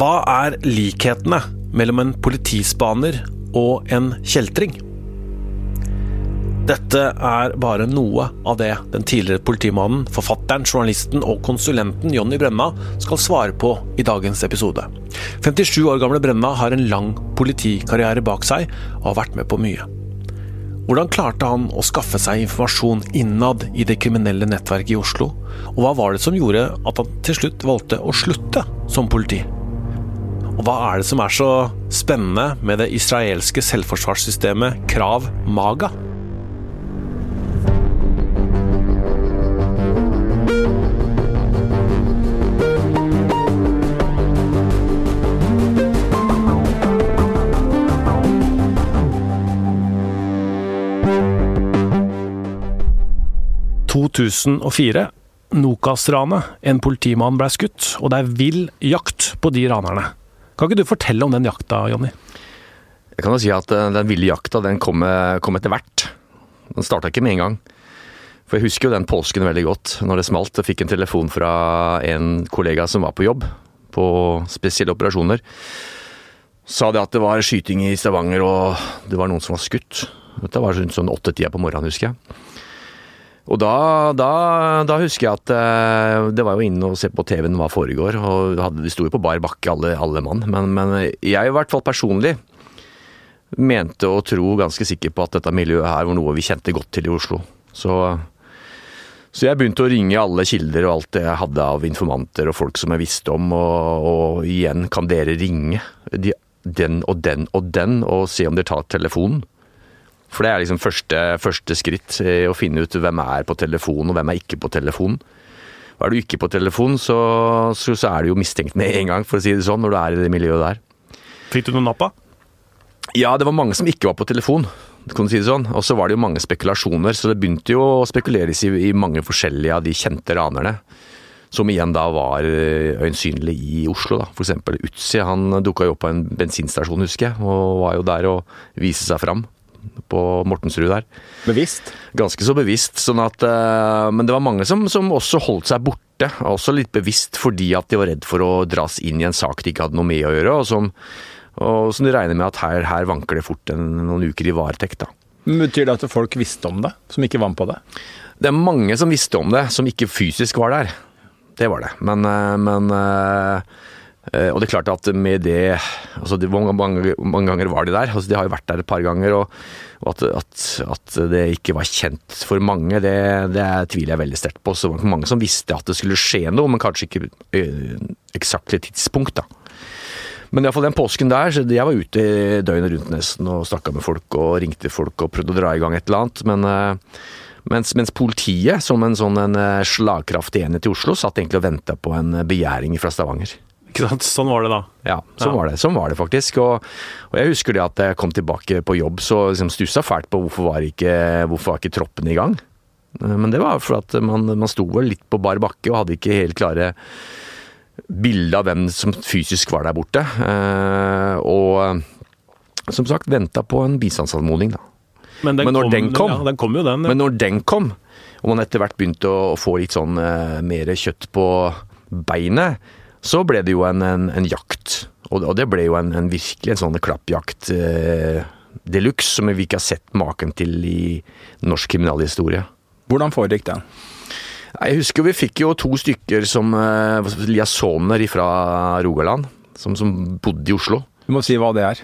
Hva er likhetene mellom en politispaner og en kjeltring? Dette er bare noe av det den tidligere politimannen, forfatteren, journalisten og konsulenten Jonny Brenna skal svare på i dagens episode. 57 år gamle Brenna har en lang politikarriere bak seg og har vært med på mye. Hvordan klarte han å skaffe seg informasjon innad i det kriminelle nettverket i Oslo? Og hva var det som gjorde at han til slutt valgte å slutte som politi? Og hva er det som er så spennende med det israelske selvforsvarssystemet Krav Maga? 2004. Nokas-ranet. En politimann ble skutt, og det er vill jakt på de ranerne. Kan ikke du fortelle om den jakta, Jonny? Jeg kan jo si at eh, den ville jakta den kom, kom etter hvert. Den starta ikke med en gang. For jeg husker jo den påsken veldig godt, når det smalt. Jeg fikk en telefon fra en kollega som var på jobb på spesielle operasjoner. Sa det at det var skyting i Stavanger, og det var noen som var skutt. Dette var rundt sånn åttetida på morgenen, husker jeg. Og da, da, da, husker jeg at eh, det var jo inne og se på TV-en hva foregår. og Vi sto jo på bar bakke alle, alle mann. Men, men, jeg i hvert fall personlig mente og tro ganske sikker på at dette miljøet her var noe vi kjente godt til i Oslo. Så, så jeg begynte å ringe alle kilder og alt det jeg hadde av informanter og folk som jeg visste om. Og, og igjen, kan dere ringe de, den og den og den og se om dere tar telefonen? For det er liksom første, første skritt, i å finne ut hvem er på telefon og hvem er ikke på telefon. Og er du ikke på telefon, så, så, så, er du jo mistenkt med en gang, for å si det sånn, når du er i det miljøet der. Fikk du noen napp av? Ja, det var mange som ikke var på telefon. kan du si det sånn. Og så var det jo mange spekulasjoner, så det begynte jo å spekuleres i, i mange forskjellige av de kjente ranerne. Som igjen da var eh, øyensynlig i Oslo. da. Eksempel Utsi. Han dukka jo opp på en bensinstasjon, husker jeg, og var jo der og viste seg fram på Mortensrud der. Bevisst? Ganske så bevisst. sånn at, uh, Men det var mange som, som, også holdt seg borte. Også litt bevisst fordi at de var redd for å dras inn i en sak de ikke hadde noe med å gjøre. Og som, og som de regner med at her, her vanker det fort en, noen uker i varetekt. da. Betyr det at folk visste om det, som ikke var med på det? Det er mange som visste om det, som ikke fysisk var der. Det var det. Men, eh, men Eh, og det er klart at med det altså det, mange, mange, mange, ganger var de der. altså De har jo vært der et par ganger. Og, og at, at, at, det ikke var kjent for mange, det, det tviler jeg veldig sterkt på. Så det var mange som visste at det skulle skje noe, men kanskje ikke øh, eksakte tidspunkt. da. Men iallfall den påsken der, så jeg var ute døgnet rundt nesten og snakka med folk og ringte folk og prøvde å dra i gang et eller annet. Men øh, mens, mens, politiet, som en sånn en slagkraftig enhet i Oslo, satt egentlig og venta på en begjæring fra Stavanger. Ikke sant? Sånn var det da. Ja, sånn, ja. Var, det. sånn var det faktisk. Og, og, jeg husker det at jeg kom tilbake på jobb, så liksom stussa fælt på hvorfor var ikke, hvorfor var ikke troppen i gang. Men det var for at man, man sto vel litt på bar bakke og hadde ikke helt klare bilde av hvem som fysisk var der borte. Eh, og som sagt venta på en bistandsanmodning, da. Men, men når kom, den kom, ja, den kom jo den, ja. men når den kom, og man etter hvert begynte å få litt sånn eh, mer kjøtt på beinet, så ble det jo en, en, en jakt. Og, og, det ble jo en, en virkelig en sånn klappjakt eh, de luxe som vi ikke har sett maken til i norsk kriminalhistorie. Hvordan foregikk den? Jeg husker vi fikk jo to stykker som eh, liasoner fra Rogaland, som, som, bodde i Oslo. Du må si hva det er.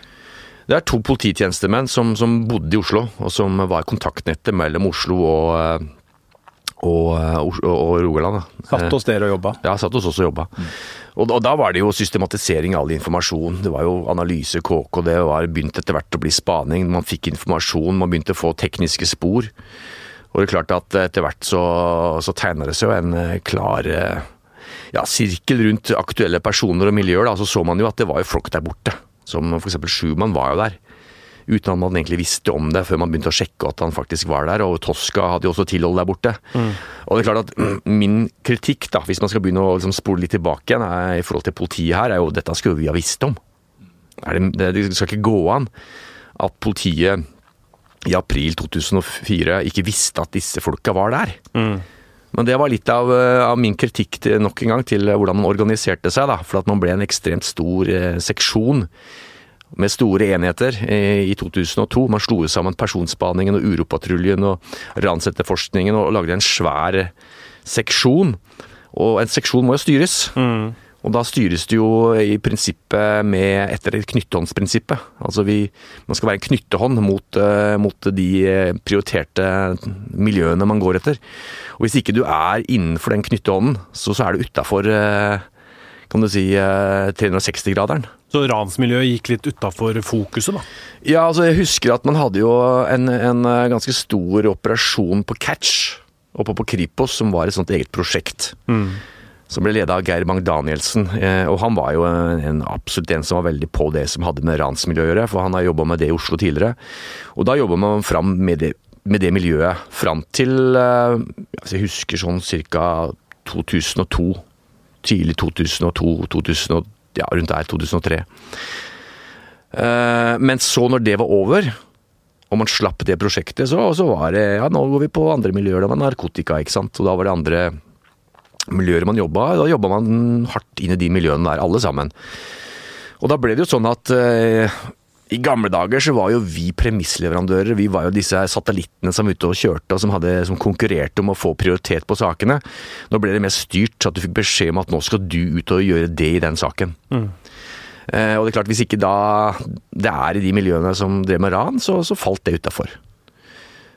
Det er to polititjenestemenn som, som bodde i Oslo, og som var kontaktnettet mellom Oslo og, eh, og, og, og Rogaland. Satt hos dere og jobba? Ja, satt hos oss og jobba. Mm. Og, og, da var det jo systematisering av all informasjon. Det var jo analyse, KK, det var begynt etter hvert å bli spaning. Man fikk informasjon, man begynte å få tekniske spor. Og det er klart at etter hvert så, så tegna det seg jo en eh, klar eh, ja, sirkel rundt aktuelle personer og miljøer. Da. Så så man jo at det var jo folk der borte. Som f.eks. Schumann var jo der uten at man egentlig visste om det før man begynte å sjekke at han faktisk var der. Og Tosca hadde jo også tilhold der borte. Mm. Og det er klart at mm, min kritikk, da, hvis man skal begynne å liksom spole litt tilbake igjen er, i forhold til politiet her, er jo dette skulle vi ha visst om. Det, det, skal ikke gå an at politiet i april 2004 ikke visste at disse folka var der. Mm. Men det var litt av, eh, av min kritikk til, nok en gang til hvordan man organiserte seg. da, For at man ble en ekstremt stor eh, seksjon med store enheter eh, i 2002. Man slo sammen Personspaningen og Uropatruljen og ransetterforskningen og lagde en svær seksjon. Og en seksjon må jo styres. Og da styres det jo i prinsippet med etter knyttehåndsprinsippet. Altså vi, man skal være en knyttehånd mot, eh, mot de eh, prioriterte miljøene man går etter. Og hvis ikke du er innenfor den knyttehånden, så, så er du utafor kan du si 360-graderen. Så ransmiljøet gikk litt utafor fokuset, da? Ja, altså jeg husker at man hadde jo en, en eh, ganske stor operasjon på Catch oppe på Kripos, som var et sånt eget prosjekt. Som ble leda av Geir Bang-Danielsen. Eh, og han var jo en, en, absolutt en som var veldig på det som hadde med ransmiljø å gjøre, for han har jobba med det i Oslo tidligere. Og da jobba man fram med det, med det miljøet fram til altså Jeg husker sånn ca. 2002. Tidlig 2002, 2000, ja, rundt der, 2003. Eh, Men så, når det var over, og man slapp det prosjektet, så, så var det Ja, nå går vi på andre miljøer. Det var narkotika, ikke sant. Og da var det andre miljøer man jobba. Da jobba man hardt inn i de miljøene der, alle sammen. Og da ble det jo sånn at eh, i gamle dager så var jo vi premissleverandører. Vi var jo disse satellittene som var ute og kjørte og som, hadde, som konkurrerte om å få prioritet på sakene. Nå ble det mer styrt, så at du fikk beskjed om at nå skal du ut og gjøre det i den saken. Eh, og det er klart, hvis ikke da det er i de miljøene som drev med ran, så, så falt det utafor.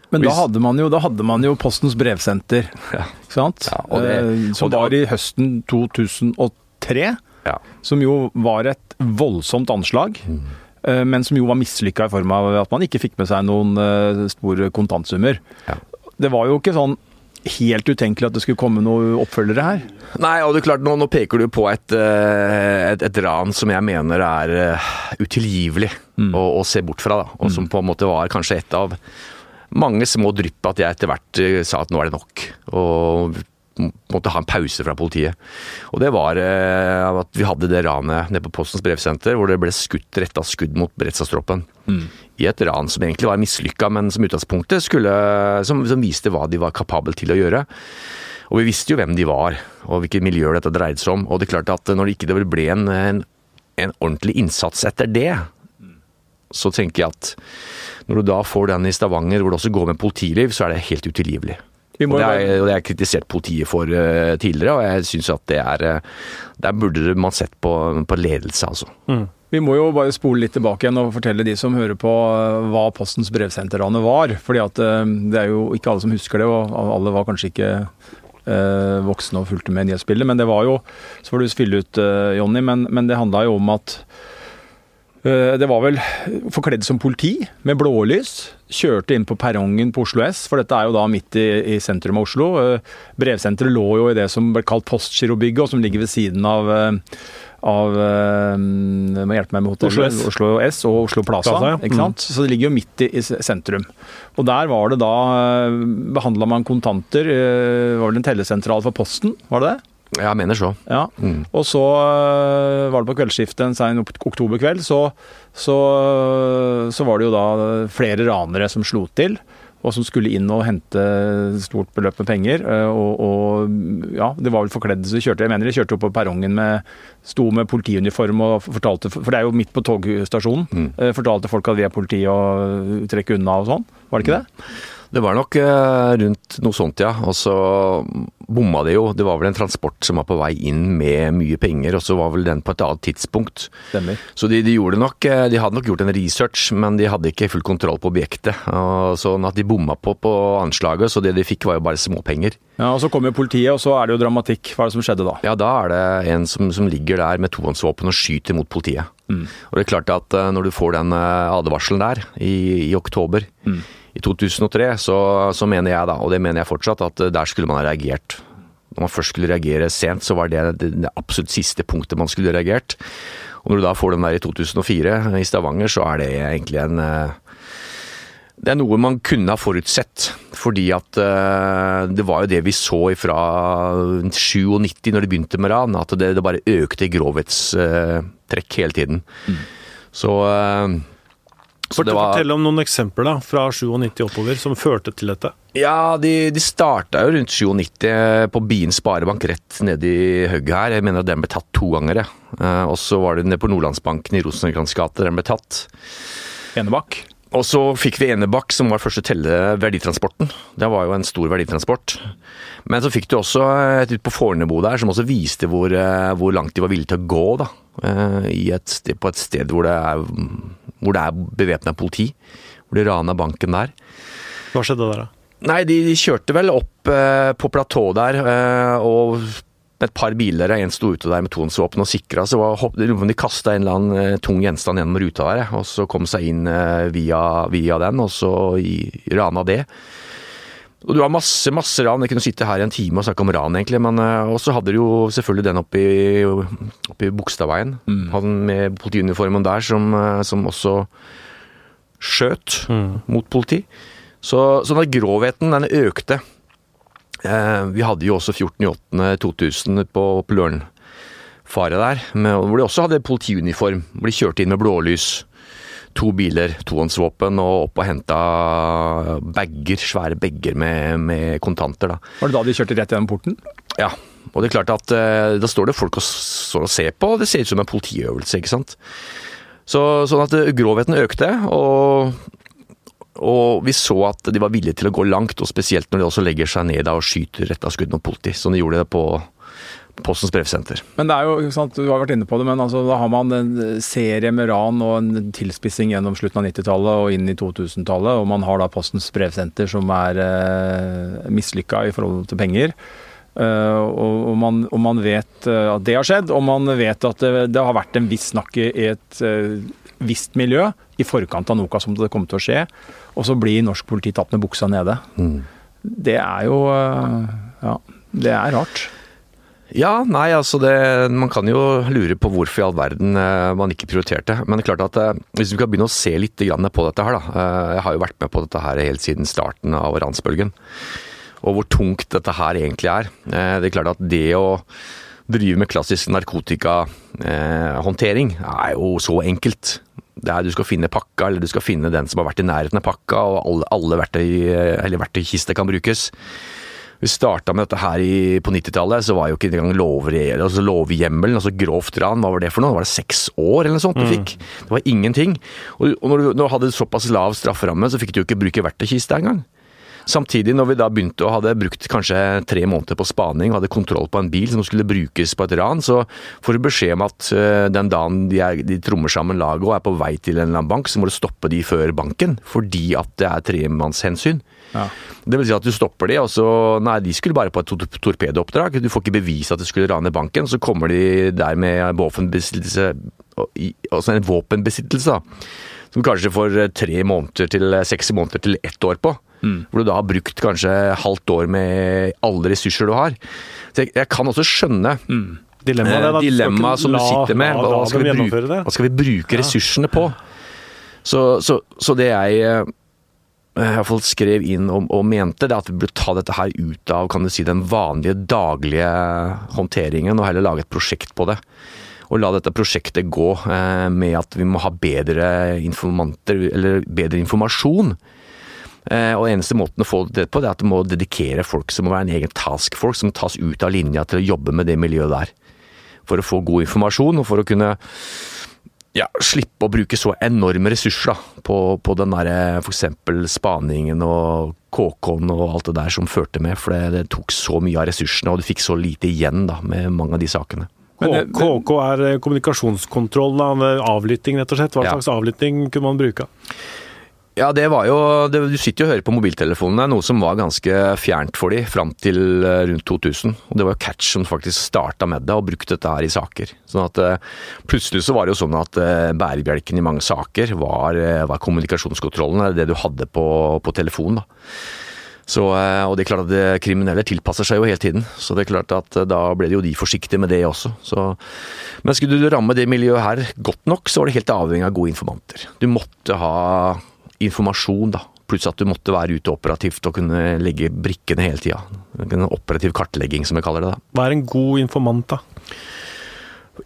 Men da hadde, man jo, da hadde man jo Postens brevsenter, Ja. ikke sant? Ja, det- Eh, som var i høsten 2003. Ja. Som jo var et voldsomt anslag. Mm. Eh, Men som jo var mislykka i form av at man ikke fikk med seg noen eh, store kontantsummer. Ja. Det var jo ikke sånn helt utenkelig at det skulle komme noen oppfølgere her. Nei, og det er klart, nå, nå peker du på et, eh, et, et ran som jeg mener er utilgivelig utilgivelig å, å se bort fra. Da, og som på en måte var kanskje et av mange små drypp at jeg etter hvert sa at nå er det nok. Og måtte ha en pause fra politiet. Og det var eh, at vi hadde det ranet nede på Postens brevsenter, hvor det ble skutt retta skudd mot beredskapstroppen. I et ran som egentlig var mislykka, men som utgangspunktet skulle som, som viste hva de var kapable til å gjøre. Og vi visste jo hvem de var, og hvilket miljø dette dreide seg om. Og det er klart at når det ikke det ble en, en, en ordentlig innsats etter det, så tenker jeg at når du da får den i Stavanger, hvor det også går med politiliv, så er det helt utilgivelig. Og det, er, har jeg kritisert politiet for uh, tidligere, og jeg syns at det er uh, Der burde man sett på, på ledelse, altså. Vi må jo bare spole litt tilbake igjen og fortelle de som hører på eh, hva Postens brevsenterrane var. fordi at det er jo ikke alle som husker det, og alle var kanskje ikke eh, voksne og fulgte med i nyhetsbildet. Men det var jo Så får du fylle ut, eh, Jonny, men, men det handla jo om at eh, det var vel forkledd som politi, med blålys. Kjørte inn på perrongen på Oslo S, for dette er jo da midt i, i sentrum av Oslo. Eh, Brevsenteret lå jo i det som ble kalt Postgirobygget, og som ligger ved siden av eh, av eh, Må hjelpe meg med hotellet. Oslo S. Oslo S og Oslo Plaza. Plaza, ja. ikke sant? Så det ligger jo midt i, i sentrum. Og der var det da Behandla man kontanter. var det en tellesentral for Posten, var det det? Jeg mener så. Ja. Mm. Og så øh, var det på kveldsskiftet en sein oktoberkveld, så, så, så var det jo da flere ranere som slo til. Og som skulle inn og hente stort beløp med penger. øh, Og, og ja, det var vel forkledd så de kjørte Jeg mener de kjørte opp på perrongen med Sto med politiuniform og fortalte For det er jo midt på togstasjonen. Mm. øh, Fortalte folk at vi er politi og trekke unna og sånn. Var det ikke det? Det var nok eh, rundt noe sånt, ja. Og så bomma det jo. Det var vel en transport som var på vei inn med mye penger, og så var vel den på et annet tidspunkt. Stemmer. Så de, de gjorde nok eh, De hadde nok gjort en research, men de hadde ikke full kontroll på objektet. Og sånn at de bomma på, på anslaget, så det de fikk var jo bare småpenger. Ja, og Så kommer jo politiet, og så er det jo dramatikk. Hva er det som skjedde da? Ja, da er det en som, som ligger der med tohåndsvåpen og skyter mot politiet. Og det er klart at eh, når du får den advarselen der i, i oktober i 2003, så, så mener jeg da, og det mener jeg fortsatt, at eh, der skulle man ha reagert. Når man først skulle reagere sent, så var det det, det absolutt siste punktet man skulle reagert. Og når du da får den der i 2004 i Stavanger, så er det egentlig en eh, det er noe man kunne ha forutsett, fordi at eh, det var jo det vi så fra 97 når det begynte med ran, at det, det bare økte i grovhetstrekk hele tiden. Eh, Så det var- Fortell om noen eksempler da, fra 97 oppover som førte til dette. Ja, de, de starta jo rundt 97 på Bien sparebank rett nede i hugget her. Jeg mener at den ble tatt to ganger. jeg. Eh, Og så var det nede på Nordlandsbanken i Rosenkrantz gate den ble tatt. Enebakk. Og så fikk vi Enebakk, som var første telle verditransporten. Det var jo en stor verditransport. Men så fikk du også et ute på Fornebu der, som også viste hvor, eh, hvor langt de var villige til å gå. da. Eh, I et sted, på et sted hvor det er, hvor det er bevæpna politi. Hvor de rana banken der. Hva skjedde der, da? Nei, de, de kjørte vel opp eh, på platå der, og et par biler, en sto ute der med tonsvåpen og sikra, så var, de kasta en eller annen eh, tung gjenstand gjennom ruta der, og så kom seg inn eh, via, via den, og så rana det. Og du har masse, masse ran. Jeg kunne sitte her i en time og snakke om ran, egentlig. Men også så hadde du jo selvfølgelig den oppe i, oppe i Bogstadveien. Han med politiuniformen der som, eh, som også skjøt mot politi. Så, så den grovheten, den økte. Eh, vi hadde jo også 14.8.2000 på, på Lørenfaret der, med, hvor de også hadde politiuniform. Hvor de kjørte inn med blålys. To biler, tohåndsvåpen, og opp og henta bager, svære bager med, med kontanter. da. Var det da de kjørte rett gjennom porten? Ja, og det er klart at eh, da står det folk og står og ser på, og det ser ut som en politiøvelse, ikke sant. Så, sånn at eh, grovheten økte, og, og vi så at de var villige til å gå langt, og spesielt når de også legger seg ned og skyter rett av skudd mot politi, som de gjorde det på Postens brevsenter. Men det er jo, sant, du har vært inne på det, men altså, da har man en serie med ran og en tilspissing gjennom slutten av 90-tallet og inn i 2000-tallet, og man har da Postens brevsenter som er eh, mislykka i forhold til penger. Uh, og, og, man, og man vet eh, at det har skjedd, og man vet at det, det har vært en viss snakk i et eh, visst miljø i forkant av Nokas om det kom til å skje, og så blir norsk politi tatt med buksa nede. Det er jo eh, Ja, det er rart. Ja, nei, altså det, Man kan jo lure på hvorfor i all verden eh, man ikke prioriterte. Men det er klart at eh, hvis vi kan begynne å se litt på dette her, da. Jeg har jo vært med på dette her helt siden starten av ransbølgen. Og hvor tungt dette her egentlig er. Det er klart at det å drive med klassisk narkotikahåndtering er jo så enkelt. Det er Du skal finne pakka, eller du skal finne den som har vært i nærheten av pakka, og alle, alle verktøy, eller verktøykiste kan brukes. Vi starta med dette her i, på 90-tallet, så var jo ikke engang altså lovhjemmelen, altså grovt ran, hva var det for noe? Var det seks år eller noe sånt du fikk? Det var ingenting. Og, og når, du, når du hadde såpass lav strafferamme, så fikk du jo ikke bruke verktøykiste engang. Samtidig, når vi da begynte å hadde brukt kanskje tre måneder på spaning og hadde kontroll på en bil som skulle brukes på et ran, så får du beskjed om at øh, den dagen de, er, de trommer sammen laget og er på vei til en eller annen bank, så må du stoppe de før banken, fordi at det er tremannshensyn. Ja. Det vil si at du stopper de, og så Nei, de skulle bare på et tor- torpedooppdrag. Du får ikke bevise at de skulle rane banken. Så kommer de der med våpenbesittelse Altså en våpenbesittelse, da. Som kanskje får eh, tre måneder til eh, seks måneder til ett år på. Hvor du da har brukt kanskje halvt år med alle ressurser du har. Så jeg, jeg kan også skjønne Dilemmaet eh, dilemma som som du sitter med. La, Hva, la hva, skal vi bruke, det. hva skal vi bruke ressursene på? Så, så, så det jeg eh, i hvert fall skrev inn og, og mente, det er at vi burde ta dette her ut av kan du si, den vanlige daglige håndteringen, og heller lage et prosjekt på det. Og la dette prosjektet gå eh, med at vi må ha bedre informanter, eller bedre informasjon. Eh, og eneste måten å få det på, det er at du må dedikere folk som må være en egen taskforce som tas ut av linja til å jobbe med det miljøet der. For å få god informasjon, og for å kunne ja, slippe å bruke så enorme ressurser da, på, på den der f.eks. spaningen og KK-en og alt det der som førte med. For det, det tok så mye av ressursene, og du fikk så lite igjen da, med mange av de sakene. Men det- KK er eh, kommunikasjonskontroll, da, med avlytting rett og slett. Hva Ja. slags avlytting kunne man bruke? Ja, det var jo det, Du sitter jo og hører på mobiltelefonene, noe som var ganske fjernt for de fram til eh, rundt 2000. Og det var jo Catch som faktisk starta med det og brukte dette her i saker. Sånn at eh, Plutselig så var det jo sånn at eh, bærebjelken i mange saker var, var kommunikasjonskontrollen, det du hadde på, på telefonen. da. Så, og det er klart at kriminelle tilpasser seg jo hele tiden, så det er klart at da ble det jo de forsiktige med det også. Så, men skulle du ramme det miljøet her godt nok, så var det helt avhengig av gode informanter. Du måtte ha informasjon, da. Pluss at du måtte være ute operativt og kunne legge brikkene hele tida. En operativ kartlegging, som vi kaller det. da. Hva er en god informant, da?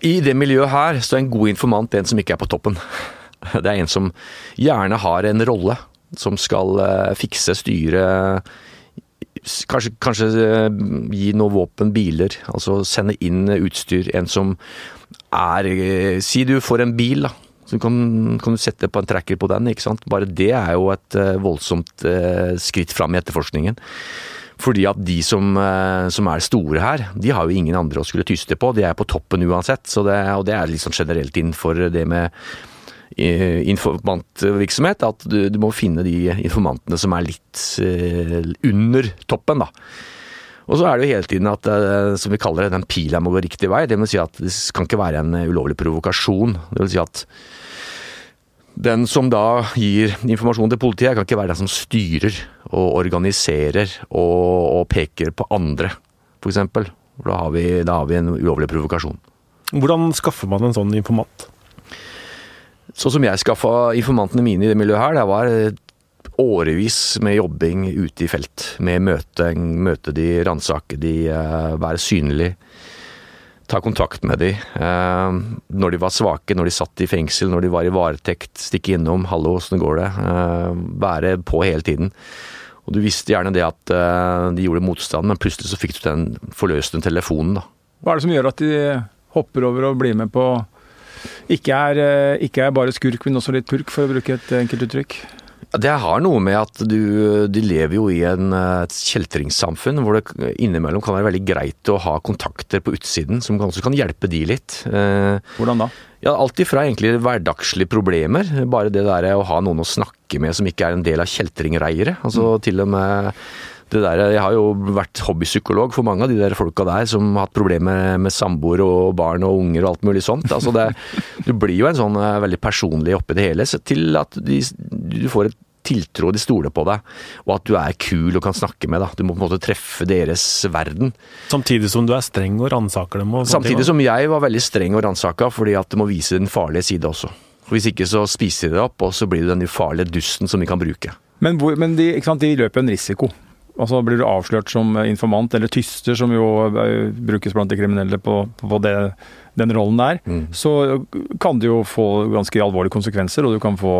I det miljøet her så er en god informant en som ikke er på toppen. Det er en som gjerne har en rolle, som skal eh, fikse, styre Kanskje, kanskje eh, gi noe våpen, biler, altså sende inn utstyr. En som er eh, Si du får en bil, da. Så kan, kan du sette på en tracker på den. ikke sant? Bare det er jo et eh, voldsomt eh, skritt fram i etterforskningen. Fordi at de som, eh, som, er store her, de har jo ingen andre å skulle tyste på. De er på toppen uansett. Det, og det er liksom generelt innenfor det med informantvirksomhet, at du, du, må finne de informantene som er litt under toppen, da. Og så er det jo hele tiden at, uh, som vi kaller det, den pila må gå riktig vei. Det vil si at det kan ikke være en ulovlig provokasjon. Det vil si at den som da gir informasjon til politiet, kan ikke være den som styrer og organiserer og, og peker på andre, f.eks. Da, har vi, da har vi en ulovlig provokasjon. Hvordan skaffer man en sånn informant? Sånn som jeg skaffa informantene mine i det miljøet her, det var årevis med jobbing ute i felt. Med møte, møte de, ransake de, uh, være synlig. Ta kontakt med de. Uh, når de var svake, når de satt i fengsel, når de var i varetekt. Stikke innom. 'Hallo, åssen går det?' Uh, være på hele tiden. Og du visste gjerne det at de gjorde motstand, men plutselig så fikk du den forløsende telefonen, da. Hva er det som gjør at de hopper over og blir med på ikke er, eh, ikke er bare skurk, men også litt purk, for å bruke et enkelt uttrykk? Det har noe med at du, de lever jo i en, et kjeltringssamfunn hvor det innimellom kan være veldig greit å ha kontakter på utsiden som kanskje kan hjelpe de litt. Eh, Hvordan da? Ja, Alt ifra egentlig hverdagslige problemer. Bare det der å ha noen å snakke med som ikke er en del av kjeltringreiret. Altså mm. til og med der, jeg har jo vært hobbypsykolog for mange av de der folka der som har hatt problemer med samboer og barn og unger og alt mulig sånt. Altså det, du blir jo en sånn eh, veldig personlig oppi det hele, til at de, du får et tiltro, de stoler på deg, og at du er kul og kan snakke med. Da. Du må på en måte treffe deres verden. Samtidig som du er streng og ransaker dem? Og Samtidig som jeg var veldig streng og ransaka, fordi at du må vise den farlige side også. Hvis ikke så spiser de det opp, og så blir du den ufarlige dusten som vi kan bruke. Men, hvor, men de, de, løper en risiko. Altså Blir du avslørt som informant, eller tyster, som jo eh, brukes blant de kriminelle på, på det, den rollen der, mm. så kan det jo få ganske alvorlige konsekvenser, og du kan få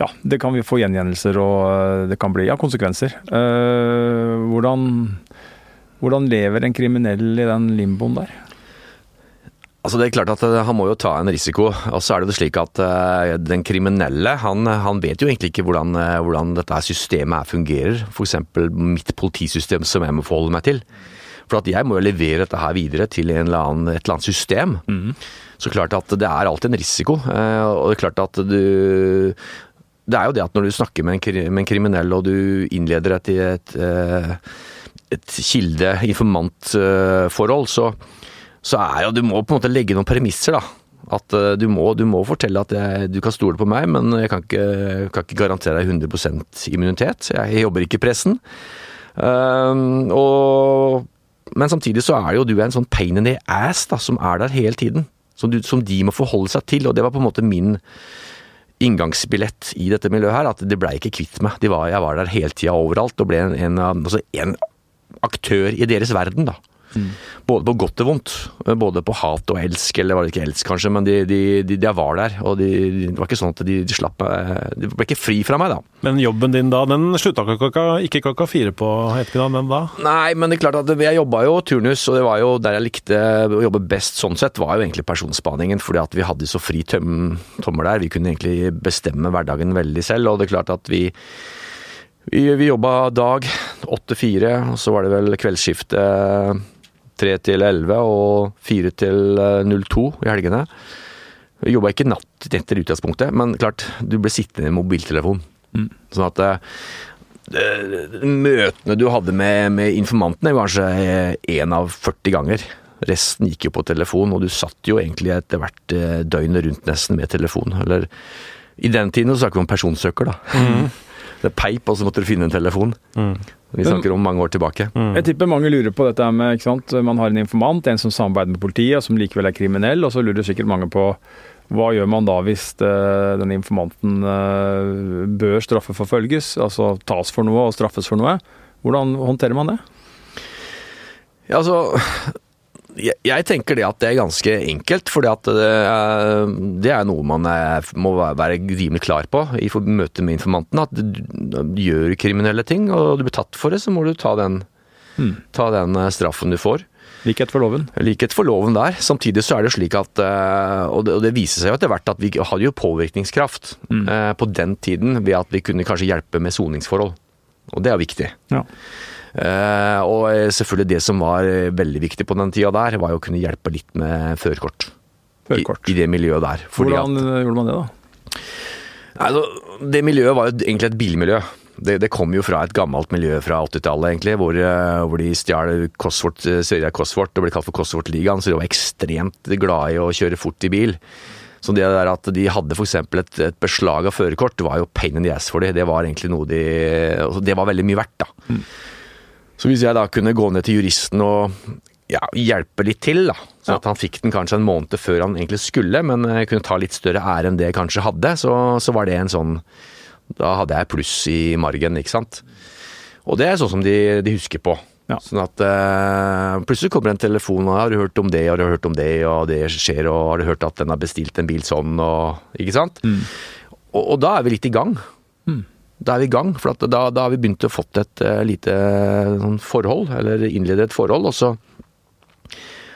ja, det kan få gjengjeldelser og eh, det kan bli ja, konsekvenser. Uh, hvordan, hvordan lever en kriminell i den limboen der? Altså det er klart at eh, Han må jo ta en risiko. og så er det jo slik at uh, Den kriminelle han, han, vet jo egentlig ikke hvordan, uh, hvordan dette systemet her fungerer. F.eks. mitt politisystem som jeg må forholde meg til. For at jeg må jo levere dette her videre til eller annen, et eller annet system. Mm. Så klart at det er alltid en risiko. Og det er klart at du Det er jo det at når du snakker med en, med en kriminell og du innleder deg til et, et kilde-informant-forhold, så så er jo Du må på en måte legge noen premisser, da. At uh, du, må, du må, fortelle at jeg, du kan stole på meg, men jeg kan ikke, kan ikke garantere deg 100 immunitet. Jeg, jobber ikke i pressen. Uh, og, men samtidig så er jo du en sånn pain in the ass da, som er der hele tiden. Som, du, som de må forholde seg til. Og det var på en måte min inngangsbillett i dette miljøet her. At det blei ikke kvitt meg. Var, jeg var der hele tida overalt og ble en, en, altså en aktør i deres verden, da. Mm. Både på godt og vondt. Både på hat og elsk, eller var det ikke elsk kanskje, men de, de, de, de var der. Og det var ikke sånn at de, slapp De ble ikke fri fra meg, da. Men jobben din da, den slutta ikke klokka fire på ettermiddagen, den da? Nei, men det er klart at jeg jobba jo turnus, og det var jo der jeg likte å jobbe best sånn sett, var jo egentlig personspaningen. Fordi at vi hadde så fri tøm, tommer der. Vi kunne egentlig bestemme hverdagen veldig selv, og det er klart at vi vi, vi jobba dag, 8-4, og så var det vel kveldsskiftet 3 til 11 og 4 til 02 i helgene. Jeg jobba ikke natt etter utgangspunktet, men klart, du ble sittende i mobiltelefon. Mm. Sånn at uh, Møtene du hadde med, med informantene, var kanskje én av 40 ganger. Resten gikk jo på telefon, og du satt jo egentlig etter hvert døgnet rundt nesten med telefon. Eller i den tiden så snakker vi om personsøker, da. Mm. Det er peip, og så måtte du finne en telefon. Mm. Vi snakker om mange år tilbake. Mm. Jeg tipper mange lurer på dette med ikke sant? Man har en informant, en som samarbeider med politiet, og som likevel er kriminell. Og så lurer sikkert mange på hva gjør man da hvis uh, denne informanten uh, bør straffeforfølges? Altså tas for noe og straffes for noe. Hvordan håndterer man det? Ja, altså jeg, tenker det at det er ganske enkelt, for det, er- det er noe man er, må være rimelig klar på i møte med informanten. At du, du gjør kriminelle ting, og du blir tatt for det, så må du ta den, ta den eh, straffen du får. Likhet for loven. Likhet for loven der. Samtidig så er det slik at eh, Og det, og det viser seg jo etter hvert at vi hadde jo påvirkningskraft mm. på den tiden ved at vi kunne kanskje hjelpe med soningsforhold. Og det er viktig. Ja. Eh, og selvfølgelig det som var eh, veldig viktig på den tida der, var jo å kunne hjelpe litt med førerkort. Førerkort. I, I det miljøet der. Hvordan at, eh, gjorde man det, da? Altså, det miljøet var jo egentlig et bilmiljø. Det, det kom jo fra et gammelt miljø fra 80-tallet, egentlig, hvor, eh, hvor de stjal Cosworth, eh, Cosworth og ble kalt for Cosworth-ligaen, så de var ekstremt glad i å kjøre fort i bil. Så det der at de hadde f.eks. Et, et beslag av førerkort, var jo pain in the ass for dem. Det var egentlig noe de altså, Det var veldig mye verdt, da. Så hvis jeg da kunne gå ned til juristen og ja, hjelpe litt til, da, så at han fikk den kanskje en måned før han egentlig skulle, men jeg kunne ta litt større ære enn det jeg kanskje hadde, så, så var det en sånn Da hadde jeg pluss i margen, ikke sant. Og det er sånn som de, de husker på. Ja. Sånn at eh, Plutselig kommer en telefon og 'Har du hørt om det, har du hørt om det, og det skjer', og 'Har du hørt at den har bestilt en bil sånn', og Ikke sant? Og, og da er vi litt i gang. Da er vi i gang, for da, da har vi begynt å fått et uh, lite sånn forhold, eller innlede et forhold, og så,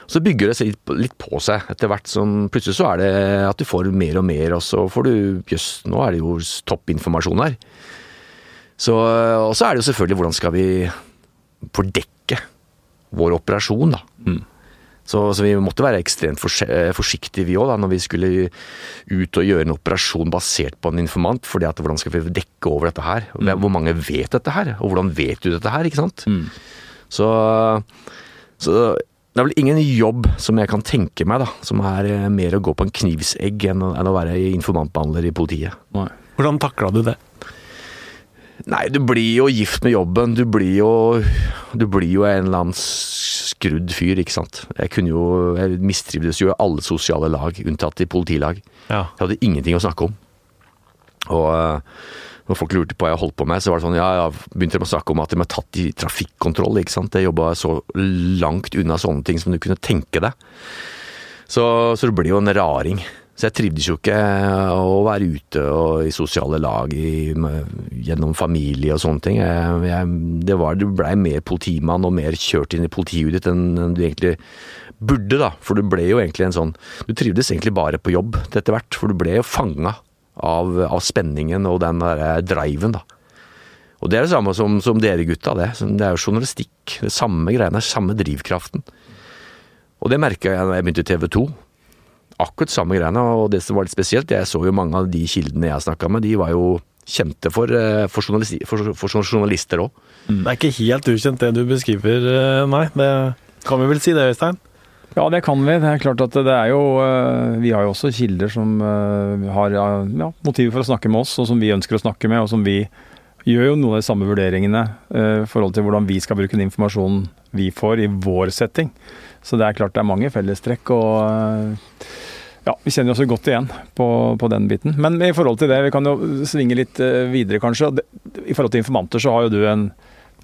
så bygger det seg litt, litt på seg etter hvert som Plutselig så er det at du får mer og mer, og så får du Jøss, nå er det jo toppinformasjon her. Så, og så er det jo selvfølgelig hvordan skal vi fordekke vår operasjon, da. Så, så vi måtte være ekstremt forsiktige vi òg, når vi skulle ut og gjøre en operasjon basert på en informant. fordi at hvordan skal vi dekke over dette her? Hvor mange vet dette her? Og hvordan vet du dette her? ikke sant? Så, så det er vel ingen jobb som jeg kan tenke meg da, som er eh, mer å gå på en knivsegg enn, å- enn å være informantbehandler i politiet. Nei. Hvordan takla du det? Nei, du blir jo gift med jobben. Du blir jo, du blir jo en eller annen skrudd fyr, ikke sant. Jeg kunne jo, jeg mistrivdes jo i alle sosiale lag, unntatt i politilag. Ja. Jeg hadde ingenting å snakke om. Og eh, når folk lurte på hva jeg holdt på med, så var det sånn, ja, ja, begynte de å snakke om at de var tatt i trafikkontroll, ikke sant. Jeg jobba så langt unna sånne ting som du kunne tenke deg. Så, så du blir jo en raring. Så jeg trivdes jo ikke å være ute og i sosiale lag i, gjennom familie og sånne ting. Jeg, jeg, det var, du blei mer politimann og mer kjørt inn i politihuet ditt enn du egentlig burde, da. For du ble jo egentlig en sånn Du trivdes egentlig bare på jobb etter hvert, for du ble jo fanga av, av spenningen og den der driven, da. Og det er det samme som, som dere gutta, det. Det er jo journalistikk. Det samme greiene, samme drivkraften. Og det merka jeg da jeg begynte i TV 2. Akkurat samme greiene, og det som var litt spesielt, jeg så jo mange av de kildene jeg snakka med, de var jo kjente for, eh, for, journalisti, for, for journalister òg. Det er ikke helt ukjent det du beskriver, eh, nei. Det kan vi vel si det, Øystein? Ja, det kan vi. Det er klart at det er jo eh, Vi har jo også kilder som har ja, motiver for å snakke med oss, og som vi ønsker å snakke med, og som vi gjør jo noen av de samme vurderingene i forhold til hvordan vi skal bruke den informasjonen vi får i vår setting. Så det er klart det er mange fellestrekk, og ja, vi kjenner oss jo godt igjen på, på den biten. Men i forhold til det, vi kan jo svinge litt eh, videre kanskje. I forhold til informanter så har jo du en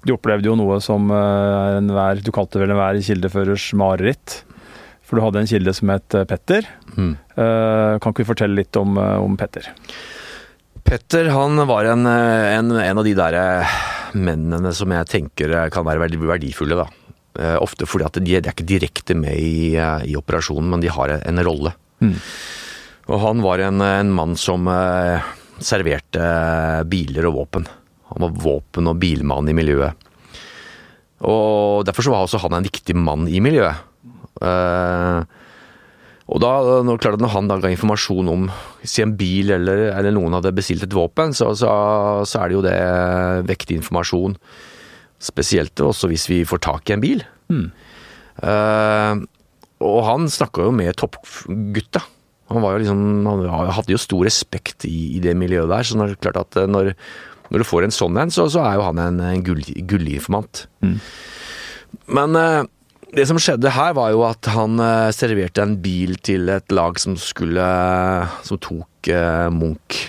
Du opplevde jo noe som eh, enhver Du kalte vel enhver kildeførers mareritt. For du hadde en kilde som het eh, Petter. Mm. Kan ikke vi fortelle litt om, om Petter? Petter han var en, en, en av de der mennene som jeg tenker kan være veldig verdifulle. da. Ofte fordi at de, de er ikke direkte med i, i operasjonen, men de har en rolle. Og han var en, en mann som eh, serverte biler og våpen. Han var våpen- og bilmann i miljøet. Og derfor så var også han en viktig mann i miljøet. Eh, og da, når, klart når han da ga informasjon om si en bil eller, eller noen hadde bestilt et våpen, så, så, så er det jo det vektig informasjon. Spesielt også hvis vi får tak i en bil. Eh, og han snakka jo med toppgutta. Han var jo liksom, han hadde jo stor respekt i, i det miljøet der. Så det er klart at når, når du får en sånn en, så, så er jo han en, en gullinformant. Mm. Men eh, det som skjedde her, var jo at han eh, serverte en bil til et lag som skulle Som tok eh, Munch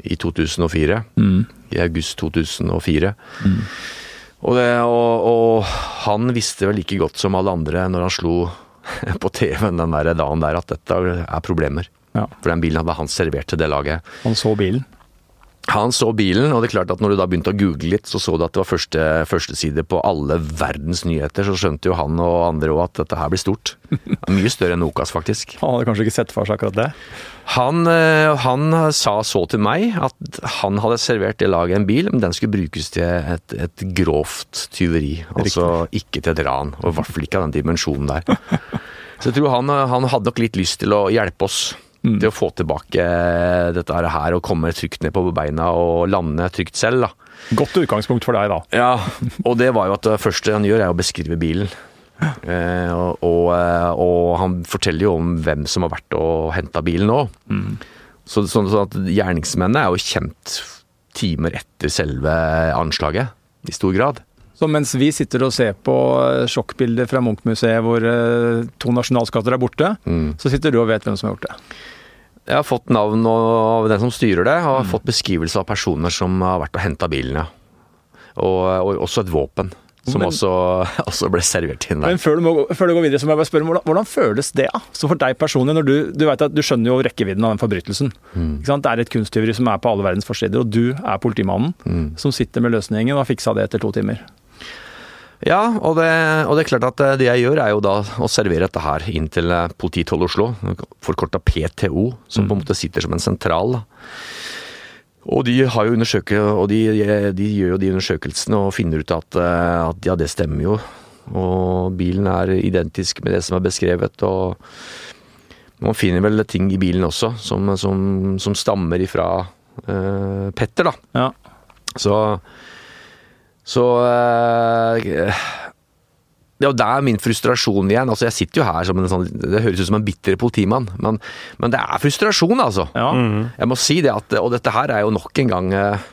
i 2004. I august 2004. Og, det, og, og han visste vel like godt som alle andre når han slo på TV-en den der dagen der at dette er problemer. Ja. For den bilen hadde han servert til det laget. Han så bilen. Han så bilen, og det er klart at når du da begynte å google litt, så så du at det var første, førsteside på alle verdens nyheter. Så skjønte jo han og andre òg at dette her blir stort. Mye større enn Nokas, faktisk. Han hadde kanskje ikke sett for seg akkurat det? Han, eh, han sa så til meg at han hadde servert det laget en bil, men den skulle brukes til et, et grovt tyveri. Altså ikke til et ran, og i hvert fall ikke av den dimensjonen der. Så jeg tror han, han hadde nok litt lyst til å hjelpe oss. Til å få tilbake dette her og komme trygt ned på beina og lande trygt selv. da. Godt utgangspunkt for deg, da. Ja, og det var jo at det første han gjør er å beskrive bilen. Eh, og, og, eh, og han forteller jo om hvem som har vært og henta bilen nå. Så, sånn at gjerningsmennene er jo kjent timer etter selve anslaget, i stor grad. Så mens vi sitter og ser på eh, sjokkbilder fra Munch-museet hvor eh, to nasjonalskatter er borte, så sitter du og vet hvem som har gjort det. Jeg har fått navn av den som styrer det, og har fått beskrivelse av personer som har vært og henta bilen, ja. Og, og også et våpen. Som Men- også, også ble servert inn der. Men før du, må, før du går videre, så må jeg bare spørre, hvordan, hvordan føles det? Så for deg personlig, når du, du vet at du skjønner jo rekkevidden av den forbrytelsen. Sant? Det er et kunsttyveri som er på alle verdens forsider, og du er politimannen som sitter med løsningen og har fiksa det etter to timer. Ja, og det, og det er klart at eh, det jeg gjør er jo da å servere dette her inn til eh, Politi 12 Oslo, forkorta PTO, som på en måte sitter som en sentral. Og de har jo undersøke, og de, de gjør jo de undersøkelsene og finner ut at, eh, at ja, det stemmer jo. Og bilen er identisk med det som er beskrevet, og man finner vel ting i bilen også som, som, som stammer ifra uh, Petter, da. Ja. Så Så eh, Det er jo der min frustrasjon igjen. Altså Jeg sitter jo her som en sånn Det høres ut som en bitter politimann, men, men det er frustrasjon, altså. Ja. Jeg må si det at Og dette her er jo nok en gang eh,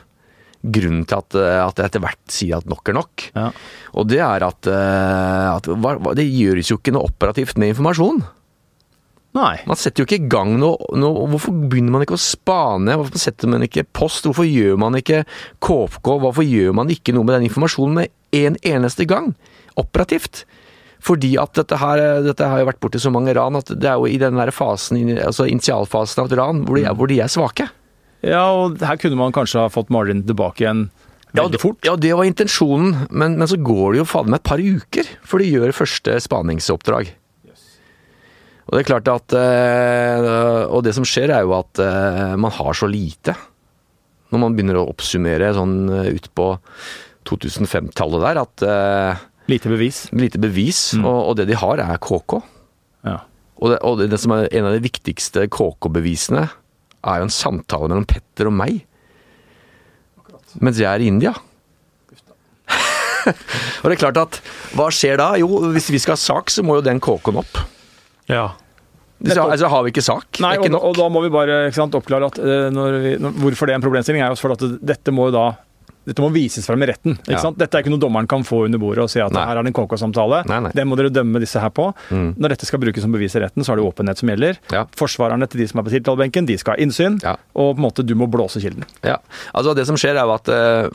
grunnen til at, eh, at jeg etter hvert sier at nok er nok. Ja. Og det er at, at det gjøres jo ikke noe operativt med informasjon. Nei. Man setter jo ikke i gang noe, noe Hvorfor begynner man ikke å spane? Hvorfor setter man ikke post? Hvorfor gjør man ikke KFK? Hvorfor gjør man ikke noe med den informasjonen med en eneste gang? Operativt. Fordi at dette her, dette har jo vært borti så mange ran at det er jo i den der fasen, altså initialfasen av et ran, hvor de, er, hvor de er svake. Ja, og her kunne man kanskje ha fått Marlin tilbake igjen veldig fort. Ja, det var intensjonen, men, men så går det jo fader meg et par uker før de gjør første spaningsoppdrag. Og det er klart at eh, Og det som skjer, er jo at eh, man har så lite. Når man begynner å oppsummere sånn eh, ut på 2005-tallet der, at Lite bevis. Lite bevis, og, og det de har, er KK. Ja. Og, det, og det, det som er en av de viktigste KK-bevisene, er jo en samtale mellom Petter og meg. Mens jeg er i India. og det er klart at Hva skjer da? Jo, hvis vi skal ha sak, så må jo den KK-en opp. Ja. Så, altså har vi ikke sak. Nei, ikke og, og da må vi bare ikke sant, oppklare at eh, når vi, når, hvorfor det er en problemstilling, er jo for at dette må jo da dette må vises frem i retten. ikke Ja. sant? Dette er ikke noe dommeren kan få under bordet og si at Nei. her er det en KK-samtale. Den må dere dømme disse her på. Mm. Når dette skal brukes som bevis i retten, så er det åpenhet som gjelder. Ja. Forsvarerne til de som er på tiltalebenken, de skal ha innsyn. Ja. Og på en måte du må blåse kilden. Ja, altså Det som skjer, er jo at eh,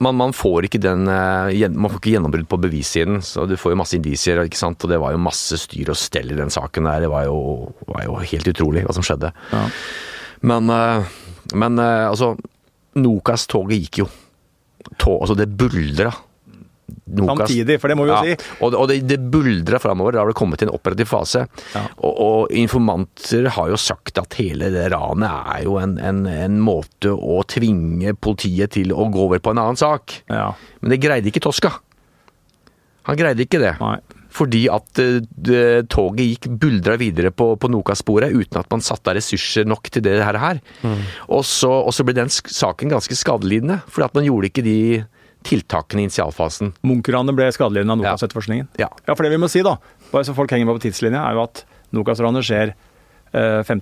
man, man får ikke den eh, Man får ikke gjennombrudd på bevissiden. Så du får jo masse indisier, ikke sant. Og det var jo masse styr og stell i den saken der. Det var jo, var jo helt utrolig hva som skjedde. Ja. Men, eh, men eh, altså Nokas-toget gikk jo. Tog, altså det buldra. Nokas- Samtidig, for det må vi jo ja, si. Og, og det, det buldra framover. Da har det kommet til en operativ fase. Ja. Og, og informanter har jo sagt at hele det ranet er jo en, en, en måte å tvinge politiet til å gå over på en annen sak. Ja. Men det greide ikke Toska. Han greide ikke det. Nei. Fordi at det, toget gikk buldra videre på, på Nokas-sporet uten at man satte av ressurser nok til det her. Mm. Og, så, og så ble den saken ganske skadelidende, fordi at man gjorde ikke de tiltakene i initialfasen. Munch-ranet ble skadelidende av Ja. Nokas-etterforskningen. Ja. Ja, for det vi må si, da, bare så folk henger med på tidslinja, er jo at Nokas-ranet skjer eh, 5.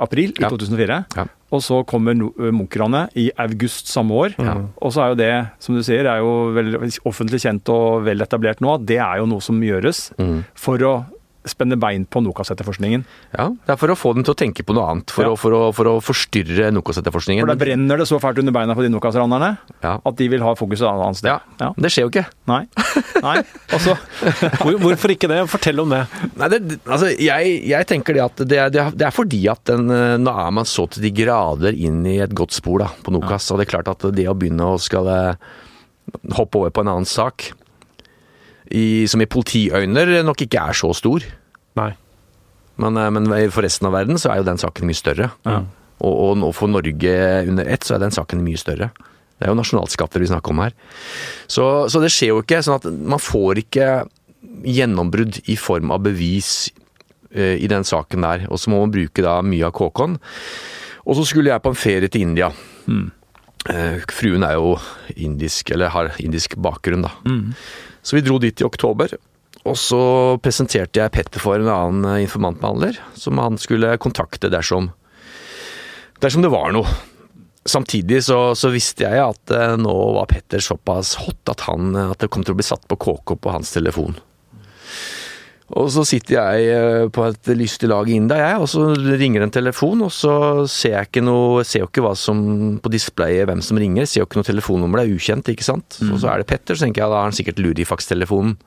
april i Ja. 2004. Ja. Og så kommer eh, Munch-ranet i august samme år. Og så er jo det, som du sier, er jo offentlig kjent og vel etablert nå, at det er jo noe som gjøres Mm. for å spenne bein på Nokas-etterforskningen. Ja, Det er for å få dem til å tenke på noe annet. For, Ja. å, for, å, for å forstyrre Nokas-etterforskningen. For da brenner det så fælt under beina på de Nokas-ranerne Ja. at de vil ha fokuset et annet sted. Ja, Det skjer jo ikke. Nei. Nei. Også, Hvor, hvorfor ikke det? Fortell om det. Nei, det, altså, jeg, jeg tenker det at det er, det er- er fordi at den, eh, nå er man så til de grader inn i et godt spor da, på Nokas. Og det er klart at det å begynne å skal eh, hoppe over på en annen sak, i, som i politiøyner nok ikke er så stor, Nei. men, eh, men for resten av verden så er jo den saken mye større. Og, og nå for Norge under ett så er den saken mye større. Det er jo nasjonalskatter vi snakker om her. Så, så det skjer jo ikke. sånn at man får ikke gjennombrudd i form av bevis uh, i den saken der. Og så må man bruke da mye av KK-en. Og så skulle jeg på en ferie til India. Eh, fruen er jo indisk, eller har indisk bakgrunn, da. Så vi dro dit i oktober. Og så presenterte jeg Petter for en annen eh, informantbehandler, som han skulle kontakte dersom, dersom det var noe. Samtidig så, så visste jeg at eh, nå var Petter såpass hot at, han, at det kom til å bli satt på KK på hans telefon. Og så sitter jeg eh, på et lystig lag i India, jeg, og så ringer en telefon, og så ser jeg ikke noe Ser jo ikke hva som på displayet, hvem som ringer, ser jo ikke noe telefonnummer, det er ukjent, ikke sant. Og så er det Petter, så tenker jeg da har han sikkert Lurifax-telefonen.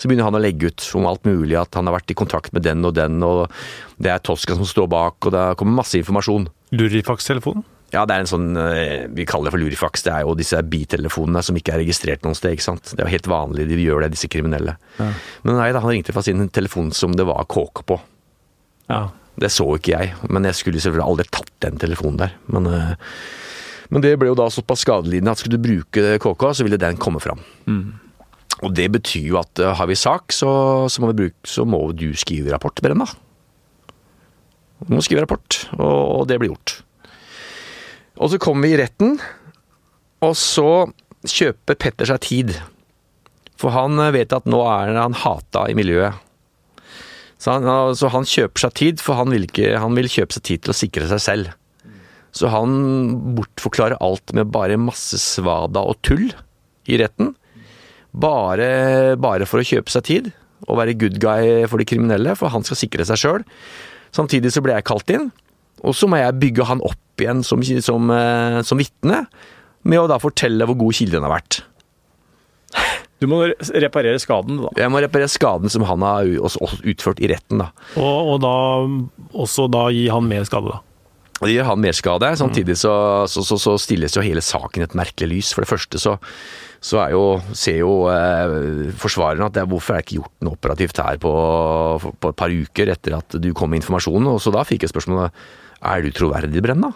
Så begynner han å legge ut om alt mulig, at han har vært i kontakt med den og den, og det er Tosca som står bak, og det kommer masse informasjon. Lurifax-telefonen? Ja, det er en sånn eh, Vi kaller det for lurifaks. Det er jo disse bitelefonene som ikke er registrert noe sted. ikke sant? Det er jo helt vanlig de gjør det, disse kriminelle. Men nei da, han ringte fra sin telefon som det var KK på. Ja. Det så ikke jeg, men jeg skulle selvfølgelig aldri tatt den telefonen der. Men, eh, men det ble jo da såpass skadelidende at skulle du bruke KK, så ville den komme fram. Og det betyr jo at eh, har vi sak, så, så, må, vi bruke, så må du skrive rapport, Brenna. Du må skrive rapport, og, og det blir gjort. Og så kommer vi i retten, og så kjøper Petter seg tid. For han vet at nå er han hata i miljøet. Så han, så han kjøper seg tid, for han vil, ikke, han vil kjøpe seg tid til å sikre seg selv. Så han bortforklarer alt med bare masse svada og tull i retten. Bare, bare for å kjøpe seg tid og være good guy for de kriminelle, for han skal sikre seg sjøl. Samtidig så ble jeg kalt inn, og så må jeg bygge han opp igjen som, som, eh, som vitne, med å da fortelle hvor god kilden har vært. Du må reparere skaden, da. Jeg må reparere skaden som han har utført i retten, da. Og, og da også da gi han mer skade, da. Det gir han merskade. Samtidig så, så, så, så stilles jo hele saken i et merkelig lys. For det første så, så er jo, ser jo eh, forsvareren at det, er- hvorfor er det ikke gjort noe operativt her på, på et par uker etter at du kom med informasjonen. Og så da fikk jeg spørsmålet er du troverdig, Brenna?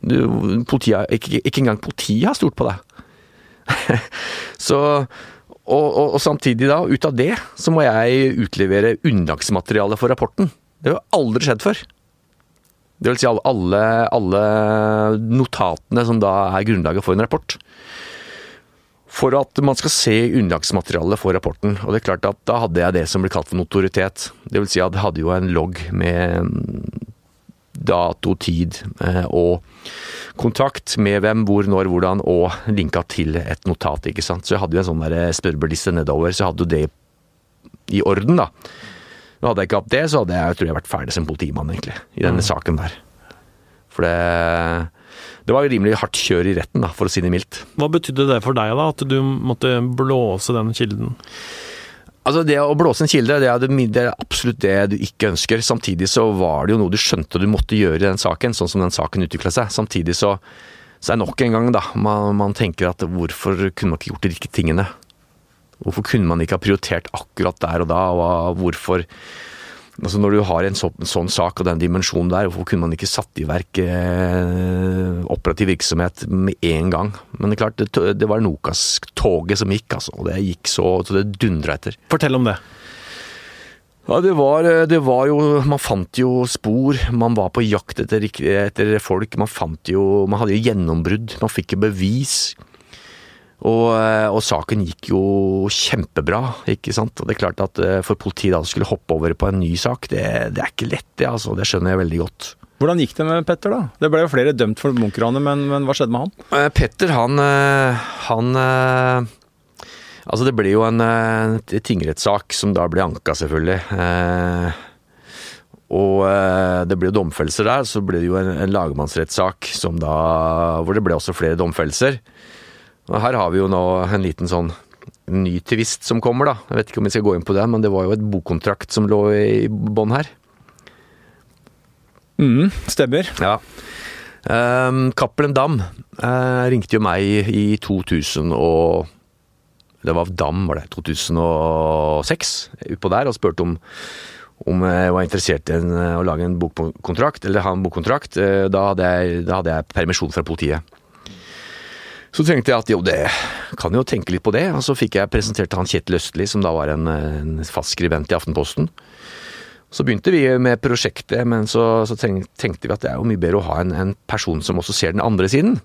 Du, politiet, ikke, ikke engang politiet har stolt på deg. så og, og, og samtidig da, ut av det, så må jeg utlevere unnlagsmateriale for rapporten. Det har jo aldri skjedd før. Det vil si alle, alle, notatene som da er grunnlaget for en rapport. For at man skal se unnlagsmaterialet for rapporten. Og det er klart at da hadde jeg det som ble kalt for notoritet. Det vil si at jeg hadde jo en logg med dato, tid eh, og kontakt med hvem, hvor, når, hvordan, og linka til et notat. ikke sant? Så jeg hadde jo en sånn der spørrebørliste nedover, så jeg hadde jo det i orden, da. Nå hadde jeg ikke hatt det, så hadde jeg, tror jeg vært ferdig som politimann, egentlig, i denne saken der. For det, det var rimelig hardt kjør i retten, da, for å si det mildt. Hva betydde det for deg, da? At du måtte blåse den kilden? Altså Det å blåse en kilde, det er, det, det er absolutt det du ikke ønsker. Samtidig så var det jo noe du skjønte du måtte gjøre i den saken, sånn som den saken utvikla seg. Samtidig så, så er nok en gang, da, man, man tenker at hvorfor kunne man ikke gjort de riktige tingene? Hvorfor kunne man ikke ha prioritert akkurat der og da, og hvorfor Altså Når du har en sånn, sånn sak og den dimensjonen der, hvorfor kunne man ikke satt i verk eh, operativ virksomhet med en gang? Men det er klart, det, det var Nokas-toget som gikk, altså. Og det gikk så, så det dundra etter. Fortell om det. Ja, det var, det var jo Man fant jo spor. Man var på jakt etter, etter folk. Man fant jo Man hadde jo gjennombrudd. Man fikk jo bevis. Og, og, saken gikk jo kjempebra, ikke sant. Og det er klart at eh, for politiet da skulle hoppe over på en ny sak, det, det er ikke lett, det altså. Det skjønner jeg veldig godt. Hvordan gikk det med Petter, da? Det ble jo flere dømt for Munch-ranet, men, men hva skjedde med han? Eh, Petter, han, eh, han Altså, det ble jo en en tingrettssak som da ble anka, selvfølgelig. Og det ble jo domfellelser der, så ble det jo en, en lagmannsrettssak som da Hvor det ble også flere domfellelser. Og her har vi jo nå en liten sånn ny tvist som kommer, da. Jeg vet ikke om vi skal gå inn på det, men det var jo et bokkontrakt som lå i bånn her. Mm, stemmer. Ja. Um, Cappelen Dam uh, ringte jo meg i 2000 og Det var Dam, var det. 2006. Utpå der og spurte om om jeg var interessert i en, å lage en bokkontrakt, eller ha en bokkontrakt. Da hadde, jeg, da hadde jeg permisjon fra politiet. Så tenkte jeg at jo, det kan jo tenke litt på det. Og så fikk jeg presentert han Kjetil Østli, som da var en, en fast skribent i Aftenposten. Så begynte vi med prosjektet, men så, så, tenkte vi at det er jo mye bedre å ha en, en, person som også ser den andre siden.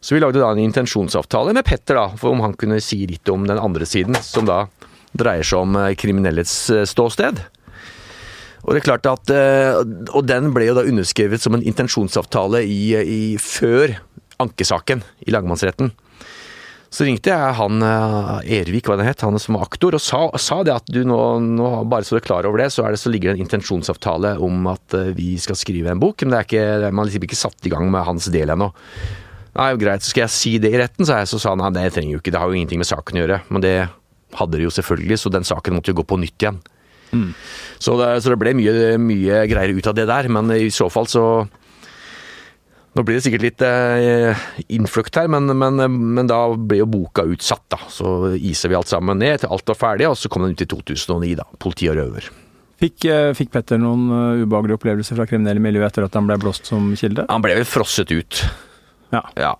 Så vi lagde da en intensjonsavtale med Petter, da, for om han kunne si litt om den andre siden, som da dreier seg om eh, kriminellets eh, ståsted. Og det er klart at, eh, og den ble jo da underskrevet som en intensjonsavtale i, i før ankesaken i lagmannsretten. Så ringte jeg han eh, Ervik, hva det het, han som var aktor, og sa, sa det at du nå, nå, bare så du er klar over det, så, det, så ligger det en intensjonsavtale om at eh, vi skal skrive en bok. Men det er ikke, man liksom ikke satt i gang med hans del ennå. Nei, greit, så skal jeg si det i retten, sa jeg. Så sa han nei, det trenger jo ikke, det har jo ingenting med saken å gjøre. Men det hadde det jo selvfølgelig, så den saken måtte jo gå på nytt igjen. Mm. Så, det, så, det, ble mye, mye greier ut av det der, men i så fall så nå blir det sikkert litt eh, innflukt her, men, men, men, da ble jo boka utsatt, da. Så iser vi alt sammen ned til alt var ferdig, og så kom den ut i 2009, da. 'Politi og røver'. Fikk, eh, fikk Petter noen uh, ubehagelige opplevelser fra kriminelle miljø etter at han ble blåst som kilde? Han ble vel frosset ut. Ja. ja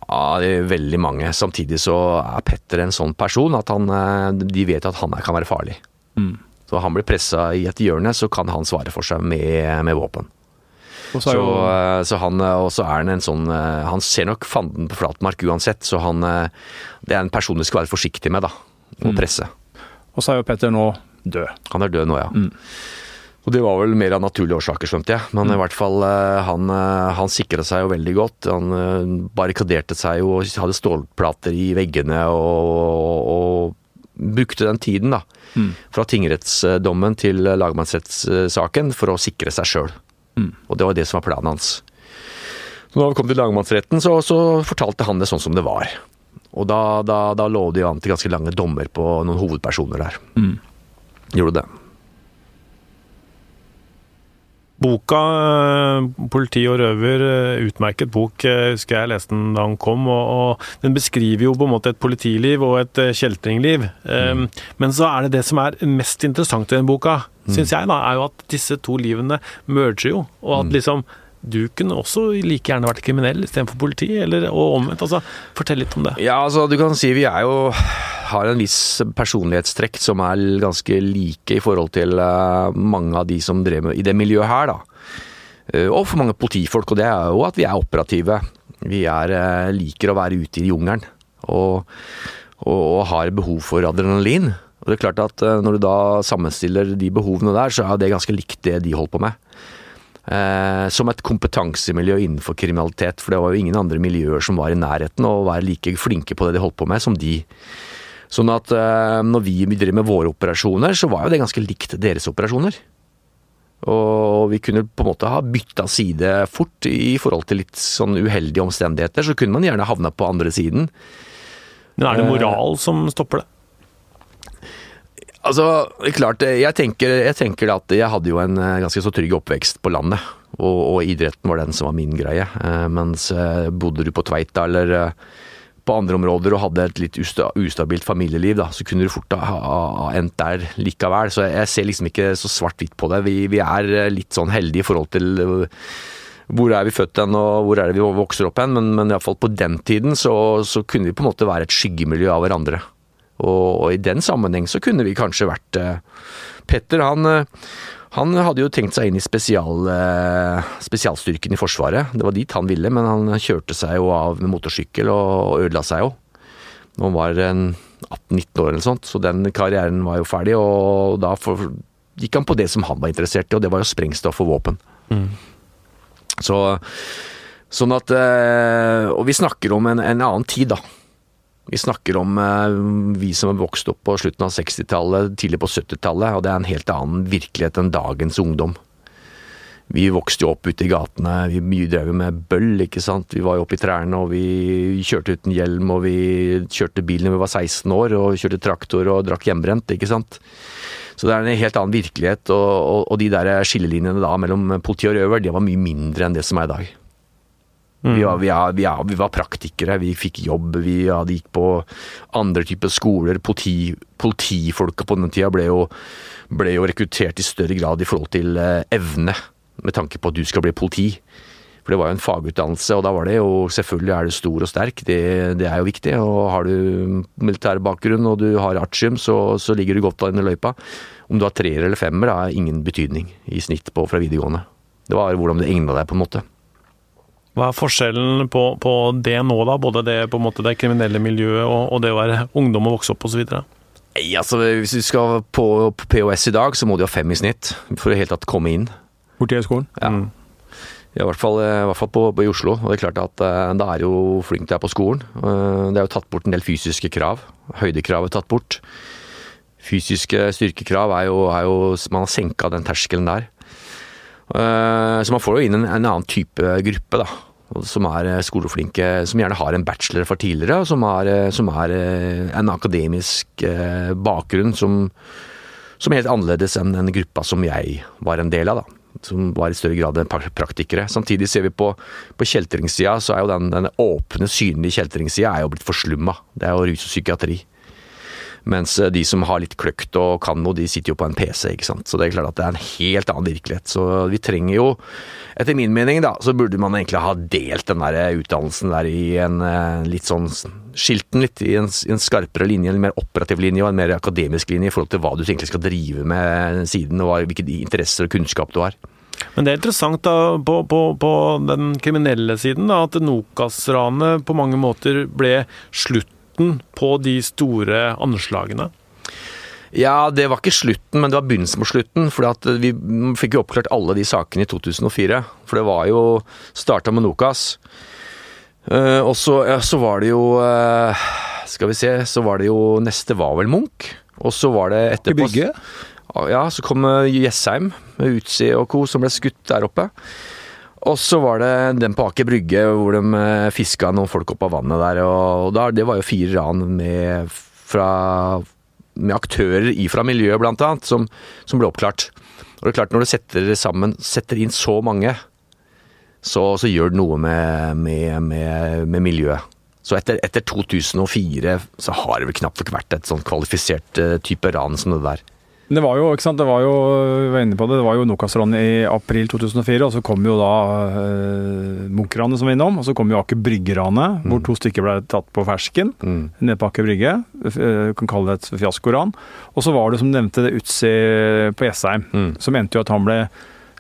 det er veldig mange. Samtidig så er Petter en sånn person at han, eh, de vet at han kan være farlig. Mm. Så han blir pressa i et hjørne, så kan han svare for seg med, med våpen. Så, jo... Eh, så, han eh, også er en sånn eh, Han ser nok fanden på flatmark uansett, så han Det er en person du skal være forsiktig med, da. Å mm. presse. Og så er jo Petter nå død. Han er død nå, ja. Mm. Og det var vel mer av naturlige årsaker, skjønte jeg. Men mm. i hvert fall, han, han sikra seg jo veldig godt. Han barrikaderte seg jo og hadde stålplater i veggene og, og, og brukte den tiden, da. Mm. Fra tingrettsdommen til lagmannsrettssaken for å sikre seg sjøl. Mm. Og det var det som var planen hans. Så da vi kom til lagmannsretten, så, så, fortalte han det sånn som det var. Og da, da, da lå det jo an til ganske lange dommer på noen hovedpersoner der. Mm. Gjorde det. Boka eh, 'Politi og røver', eh, utmerket bok, eh, husker jeg leste den da den kom. Og, og, Den beskriver jo på en måte et politiliv og et kjeltringliv. Mm. Um, men så er det det som er mest interessant i den boka, mm. syns jeg, da, er jo at disse to livene merger jo. Og at mm. liksom du kunne også like gjerne vært kriminell istedenfor politi, eller og omvendt. altså Fortell litt om det. Ja, altså du kan si vi er jo har en viss personlighetstrekk som er ganske like i forhold til uh, mange av de som drev med i det miljøet her, da. Uh, og for mange politifolk, og det er jo at vi er operative. Vi er, uh, liker å være ute i jungelen og, og, og har behov for adrenalin. Og det er klart at Når du da sammenstiller de behovene der, så er det ganske likt det de holder på med eh, som et kompetansemiljø innenfor kriminalitet. For det var jo ingen andre miljøer som var i nærheten og var like flinke på det de holdt på med som de. Sånn at eh, når vi driver med våre operasjoner, så var jo det ganske likt deres operasjoner. Og vi kunne på en måte ha bytta side fort i forhold til litt sånn uheldige omstendigheter. Så kunne man gjerne havna på andre siden. Men er det moral som stopper det? Altså, klart, jeg tenker, jeg tenker, at jeg hadde jo en eh, ganske så trygg oppvekst på landet. Og, og idretten var den som var min greie. Eh, mens eh, bodde du på Tveita eller på andre områder og hadde et litt ustabilt familieliv, da, så kunne du fort ha, endt der likevel. Så jeg ser liksom ikke så svart-hvitt på det. Vi, vi, er litt sånn heldige i forhold til hvor er vi født hen og hvor er det vi vokser opp hen, men, men iallfall på den tiden så, så kunne vi på en måte være et skyggemiljø av hverandre. Og, og, i den sammenheng så kunne vi kanskje vært eh, Petter, han, eh, han hadde jo tenkt seg inn i spesial, eh, spesialstyrken i Forsvaret. Det var dit han ville, men han kjørte seg jo av med motorsykkel og ødela seg jo. Når han var 18-19 år eller sånt, så den karrieren var jo ferdig. Og da gikk han på det som han var interessert i, og det var jo sprengstoff og våpen. Mm. Så Sånn at Og vi snakker om en, en annen tid, da Vi snakker om eh, vi som har vokst opp på slutten av 60-tallet, tidlig på 70-tallet, og det er en helt annen virkelighet enn dagens ungdom. Vi vokste jo opp ute i gatene, vi drev jo med bøll, ikke sant. Vi var jo oppe i trærne, og vi kjørte uten hjelm, og vi kjørte bil når vi var 16 år, og kjørte traktor og drakk hjemmebrent, ikke sant. Så det er en helt annen virkelighet, og, og, og de der skillelinjene da mellom politi og røver, det var mye mindre enn det som er i dag. Mm. Vi, var, vi, vi, vi, var, praktikere, vi fikk jobb, vi hadde, gikk på andre typer skoler. Politi, politifolka på den tida ble jo, ble jo rekruttert i større grad i forhold til eh, evne med tanke på at du skal bli politi. For det var jo en fagutdannelse, og da var det jo selvfølgelig er du stor og sterk, det, det er jo viktig. Og har du militær bakgrunn og du har artium, så, så ligger du godt an i løypa. Om du har treer eller femmer, har ingen betydning i snitt på fra videregående. Det var hvordan du egna deg, på en måte. Hva er forskjellen på, på, det nå, da? Både det, på en måte, det kriminelle miljøet og, og det å være ungdom og vokse opp osv.? Altså, hvis du skal på, på POS i dag, så må du ha fem i snitt for å helt tatt komme inn. Politihøgskolen? Ja. Mm. Ja, I hvert fall, i, hvert fall på, på, i Oslo. og det er klart at uh, Da er jo flink til være på skolen. Uh, det er jo tatt bort en del fysiske krav. Høydekrav er tatt bort. Fysiske styrkekrav er jo, er jo Man har senka den terskelen der. Uh, så man får jo inn en, en, annen type gruppe, da. Som er skoleflinke, som gjerne har en bachelor fra tidligere, og som er, som er en akademisk bakgrunn som, som er helt annerledes enn den gruppa som jeg var en del av. da som var i større grad enn praktikere. Samtidig ser vi på, på kjeltringssida, så er jo den, den åpne, synlige kjeltringssida er jo blitt forslumma. Det er jo rus og psykiatri. Mens eh, de som har litt kløkt og kan noe, de sitter jo på en PC, ikke sant. Så det er klart at det er en helt annen virkelighet. Så vi trenger jo, etter min mening, da, så burde man egentlig ha delt den der utdannelsen der i en eh, litt sånn Skilt den litt i en, en, skarpere linje, en mer operativ linje og en mer akademisk linje i forhold til hva du egentlig skal drive med siden, og hvilke interesser og kunnskap du har. Men det er interessant da, på, på, på den kriminelle siden da, at Nokas-ranet på mange måter ble slutt slutten på de store anslagene? Ja, det var ikke slutten, men det var begynnelsen på slutten. For vi fikk jo oppklart alle de sakene i 2004. For det var jo Starta med Nokas. Uh, og så, ja, så, var det jo uh, Skal vi se, så var det jo Neste var vel Munch. Og så var det etterpå Bygge? Ja, så kom Jessheim med Utsi og co. som ble skutt der oppe. Og så var det den på Aker Brygge hvor de eh, fiska noen folk opp av vannet der. Og da, det var jo fire ran med, fra, med aktører ifra miljøet, blant annet, som, som, ble oppklart. Og det er klart, når du setter sammen, setter inn så mange, så, så gjør det noe med, med, med, miljøet. Så etter, etter, 2004 så har det vel knapt nok vært et sånn kvalifisert uh, type ran som det der. Det var jo, ikke sant, det var jo, vi var inne på det, det var jo Nokas-ranet i april 2004, og så kom jo da eh, Munch-ranet som var innom, og så kom jo Aker Brygge-ranet, mm. hvor to stykker ble tatt på fersken mm. nede på Aker Brygge. Du kan kalle det et fiaskoran. Og så var det, som du nevnte, det Utsi på Jessheim, mm. som mente jo at han ble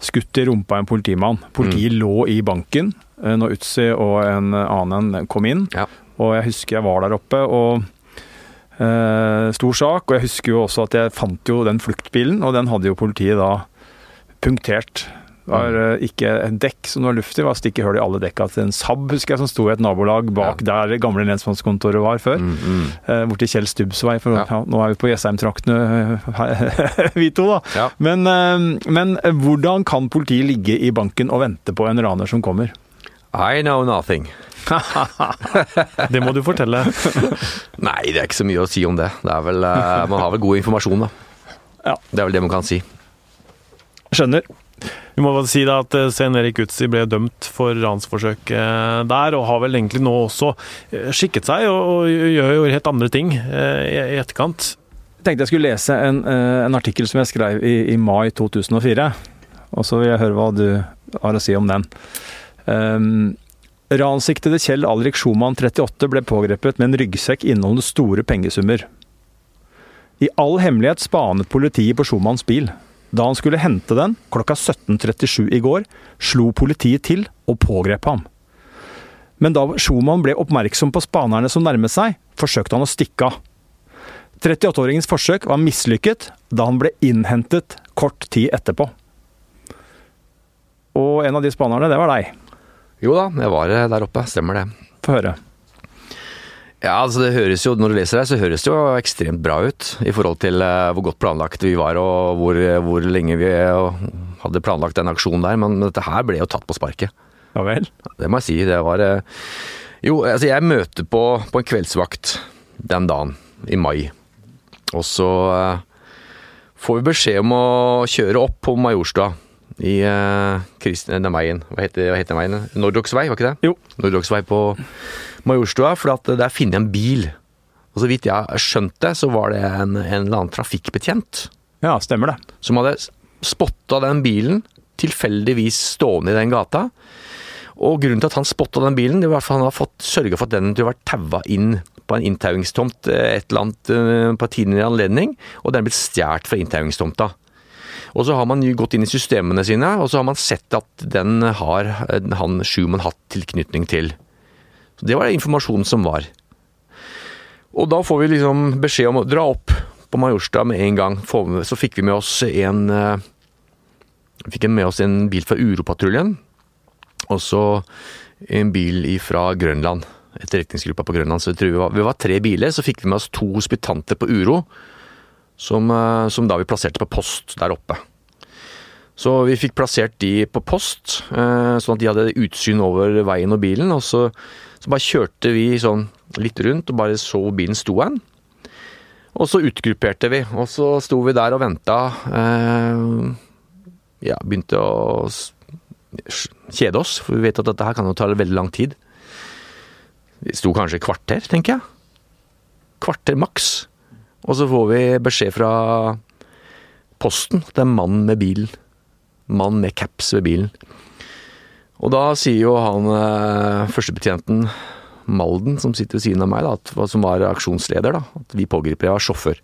skutt i rumpa av en politimann. Politiet mm. lå i banken eh, når Utsi og en annen kom inn, ja. og jeg husker jeg var der oppe. og stor sak. Og jeg husker jo også at jeg fant jo den fluktbilen, og den hadde jo politiet da punktert. Det var uh, ikke en dekk som var luftig, var stikk i hull i alle dekka til en Saab, husker jeg, som sto i et nabolag bak ja. der gamle lensmannskontoret var før. Mm, mm. Uh, borti Kjell Stubbs vei, for ja. Ja, nå er vi på Jessheim-traktene vi to, da. Men, men hvordan kan politiet ligge i banken og vente på en raner som kommer? I know nothing. Det må du fortelle. Nei, det er ikke så mye å si om det. det er vel, uh, man har vel god informasjon, da. Ja. Det er vel det man kan si. Skjønner. Vi må vel si da at eh, Svein Erik Utsi ble dømt for ransforsøk eh, der, og har vel egentlig nå også skikket seg og, gjør jo helt andre ting i etterkant. Jeg tenkte jeg skulle lese en, en artikkel som jeg skrev i, i, mai 2004. Og så vil jeg høre hva du har å si om den. Um, Ransiktede Kjell Alrik Schumann 38 ble pågrepet med en ryggsekk inneholdende store pengesummer. I all hemmelighet spanet politiet på Schumanns bil. Da han skulle hente den, klokka 17.37 i går, slo politiet til og pågrep ham. Men da Schumann ble oppmerksom på spanerne som nærmet seg, forsøkte han å stikke av. 38-åringens forsøk var mislykket da han ble innhentet kort tid etterpå. Og en av de spanerne, det var deg. Jo da, jeg var eh, der oppe. Stemmer det. Få høre. Ja, altså det høres jo, Når du leser det, så høres det jo ekstremt bra ut i forhold til uh, hvor godt planlagt vi var og hvor, hvor lenge vi hadde planlagt den aksjonen der. Men dette her ble jo tatt på sparket. Ja vel? Det må jeg si. Det var Jo, altså jeg møter på, på en kveldsvakt den dagen, i mai. Og så får vi beskjed om å kjøre opp på Majorstua i uh, Kristen, veien. Hva heter, hva heter veien? Nordroksvei, var ikke det? Jo. Nordroksvei på Majorstua, for at der finner jeg en bil. Og så vidt jeg har skjønt det, så var det en, en eller annen trafikkbetjent Ja, stemmer det. som hadde spotta den bilen, tilfeldigvis stående i den gata. Og grunnen til at han spotta den bilen, det var at han har fått sørga for at den til vært taua inn på en inntauingstomt eh, et eller annet på på tidligere anledning, og den er blitt stjålet fra inntauingstomta. Og så har man gått inn i systemene sine, og så har man sett at den har eh, han Schumann hatt tilknytning til. Så Det var informasjonen som var. Og da får vi liksom beskjed om å dra opp på Majorstua med en gang. Så fikk vi med oss en Fikk med oss en bil fra Uropatruljen, og så en bil fra Grønland. Etterretningsgruppa på Grønland. Så vi var, vi var tre biler. Så fikk vi med oss to hospitanter på Uro, som, som da vi plasserte på post der oppe. Så vi fikk plassert de på post, sånn at de hadde utsyn over veien og bilen. Og så, så bare kjørte vi sånn litt rundt og bare så hvor bilen sto hen. Og så utgrupperte vi, og så sto vi der og venta. Ja, begynte å kjede oss, for vi vet at dette her kan jo ta veldig lang tid. Vi sto kanskje et kvarter, tenker jeg. Kvarter maks. Og så får vi beskjed fra posten det er mann med bilen. Mann med caps ved bilen. Og da sier jo han førstebetjenten Malden, som sitter ved siden av meg, da, at, som var aksjonsleder, da, at vi pågriper. Jeg var sjåfør.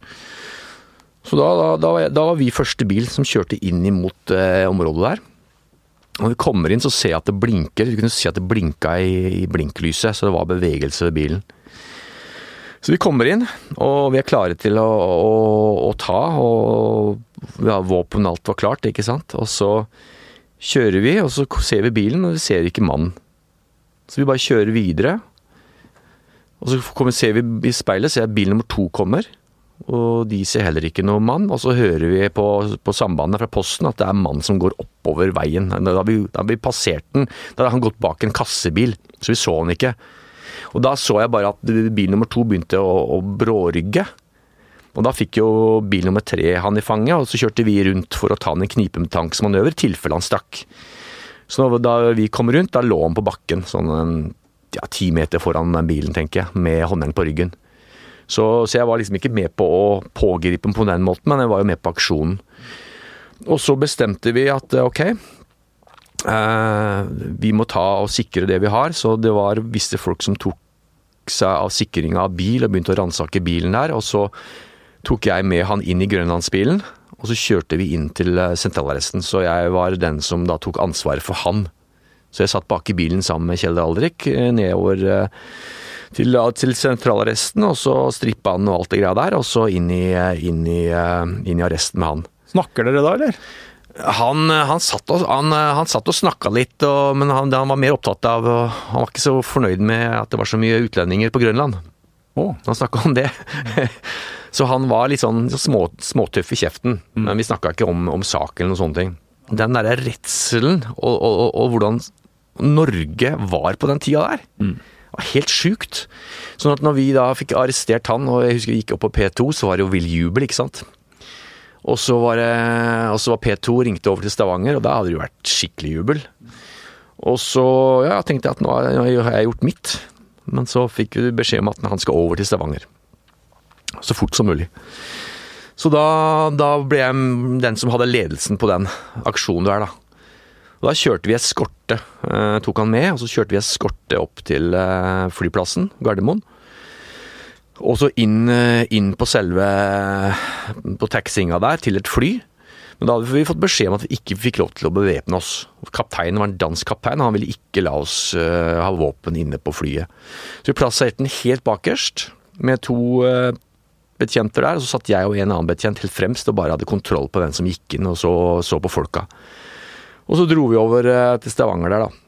Så da, da, da, var vi første bil som kjørte inn imot eh, området der. Når vi kommer inn, så ser jeg at det blinker. Vi kunne se at det blinka i, i blinklyset, så det var bevegelse ved bilen. Så vi kommer inn, og vi er klare til å, å, å ta, og ja, våpen alt var klart, ikke sant. Og så kjører vi, og så ser vi bilen, og vi ser ikke mannen. Så vi bare kjører videre. Og så kommer, ser vi i speilet, ser jeg bil nummer to kommer. Og de ser heller ikke noen mann. Og så hører vi på, på sambandet fra Posten at det er en mann som går oppover veien. Da har vi, da har vi passert den. Da har han gått bak en kassebil, så vi så han ikke. Og da så jeg bare at bil nummer to begynte å, å brårygge. Og da fikk jo bil nummer tre han i fanget, og så kjørte vi rundt for å ta han en knipetanksmanøver i tilfelle han stakk. Så da vi kom rundt, da lå han på bakken, sånn ja, ti meter foran bilen, tenker jeg, med håndjern på ryggen. Så, så, jeg var liksom ikke med på å pågripe ham på den måten, men jeg var jo med på aksjonen. Og så bestemte vi at ok, eh, vi må ta og sikre det vi har. Så det var visse folk som tok seg av sikringa av bil og begynte å ransake bilen der. Og så tok jeg med han inn i grønlandsbilen, og så kjørte vi inn til sentralarresten. Så jeg var den som da tok ansvaret for han. Så jeg satt bak i bilen sammen med Kjell Aldrik nedover til, til sentralarresten, og så strippa han og alt det greia der, og så inn i, inn, i, inn i, arresten med han. Snakker dere da, eller? Han, han, satt, og, han, han satt og snakka litt, og, men han, han, var mer opptatt av Han var ikke så fornøyd med at det var så mye utlendinger på Grønland. Oh. Han snakka om det. så han var litt sånn små, småtøff i kjeften, mm. men vi snakka ikke om, om saken eller noen sånne ting. Den derre redselen og, og, og, hvordan Norge var på den tida der. Mm var helt sjukt. Sånn at når vi da fikk arrestert han, og jeg husker vi gikk opp på P2, så var det jo vill jubel, ikke sant. Og så var, var P2 ringte over til Stavanger, og da hadde det jo vært skikkelig jubel. Og så ja, tenkte jeg at nå har jeg gjort mitt. Men så fikk vi beskjed om at han skal over til Stavanger. Så fort som mulig. Så da, da ble jeg den som hadde ledelsen på den aksjonen der, da. Og da kjørte vi eskorte, eh, tok han med, og så kjørte vi eskorte opp til eh, flyplassen, Gardermoen. Og så inn, eh, inn på selve på taxinga der, til et fly. Men da hadde vi fått beskjed om at vi ikke fikk lov til å bevæpne oss. Kapteinen var en dansk kaptein, og han ville ikke la oss uh, ha våpen inne på flyet. Så vi plasserte den helt bakerst, med to uh, betjenter der. Og så satt jeg og en annen betjent helt fremst og bare hadde kontroll på den som gikk inn, og så, så på folka. Og så dro vi over til Stavanger der, da.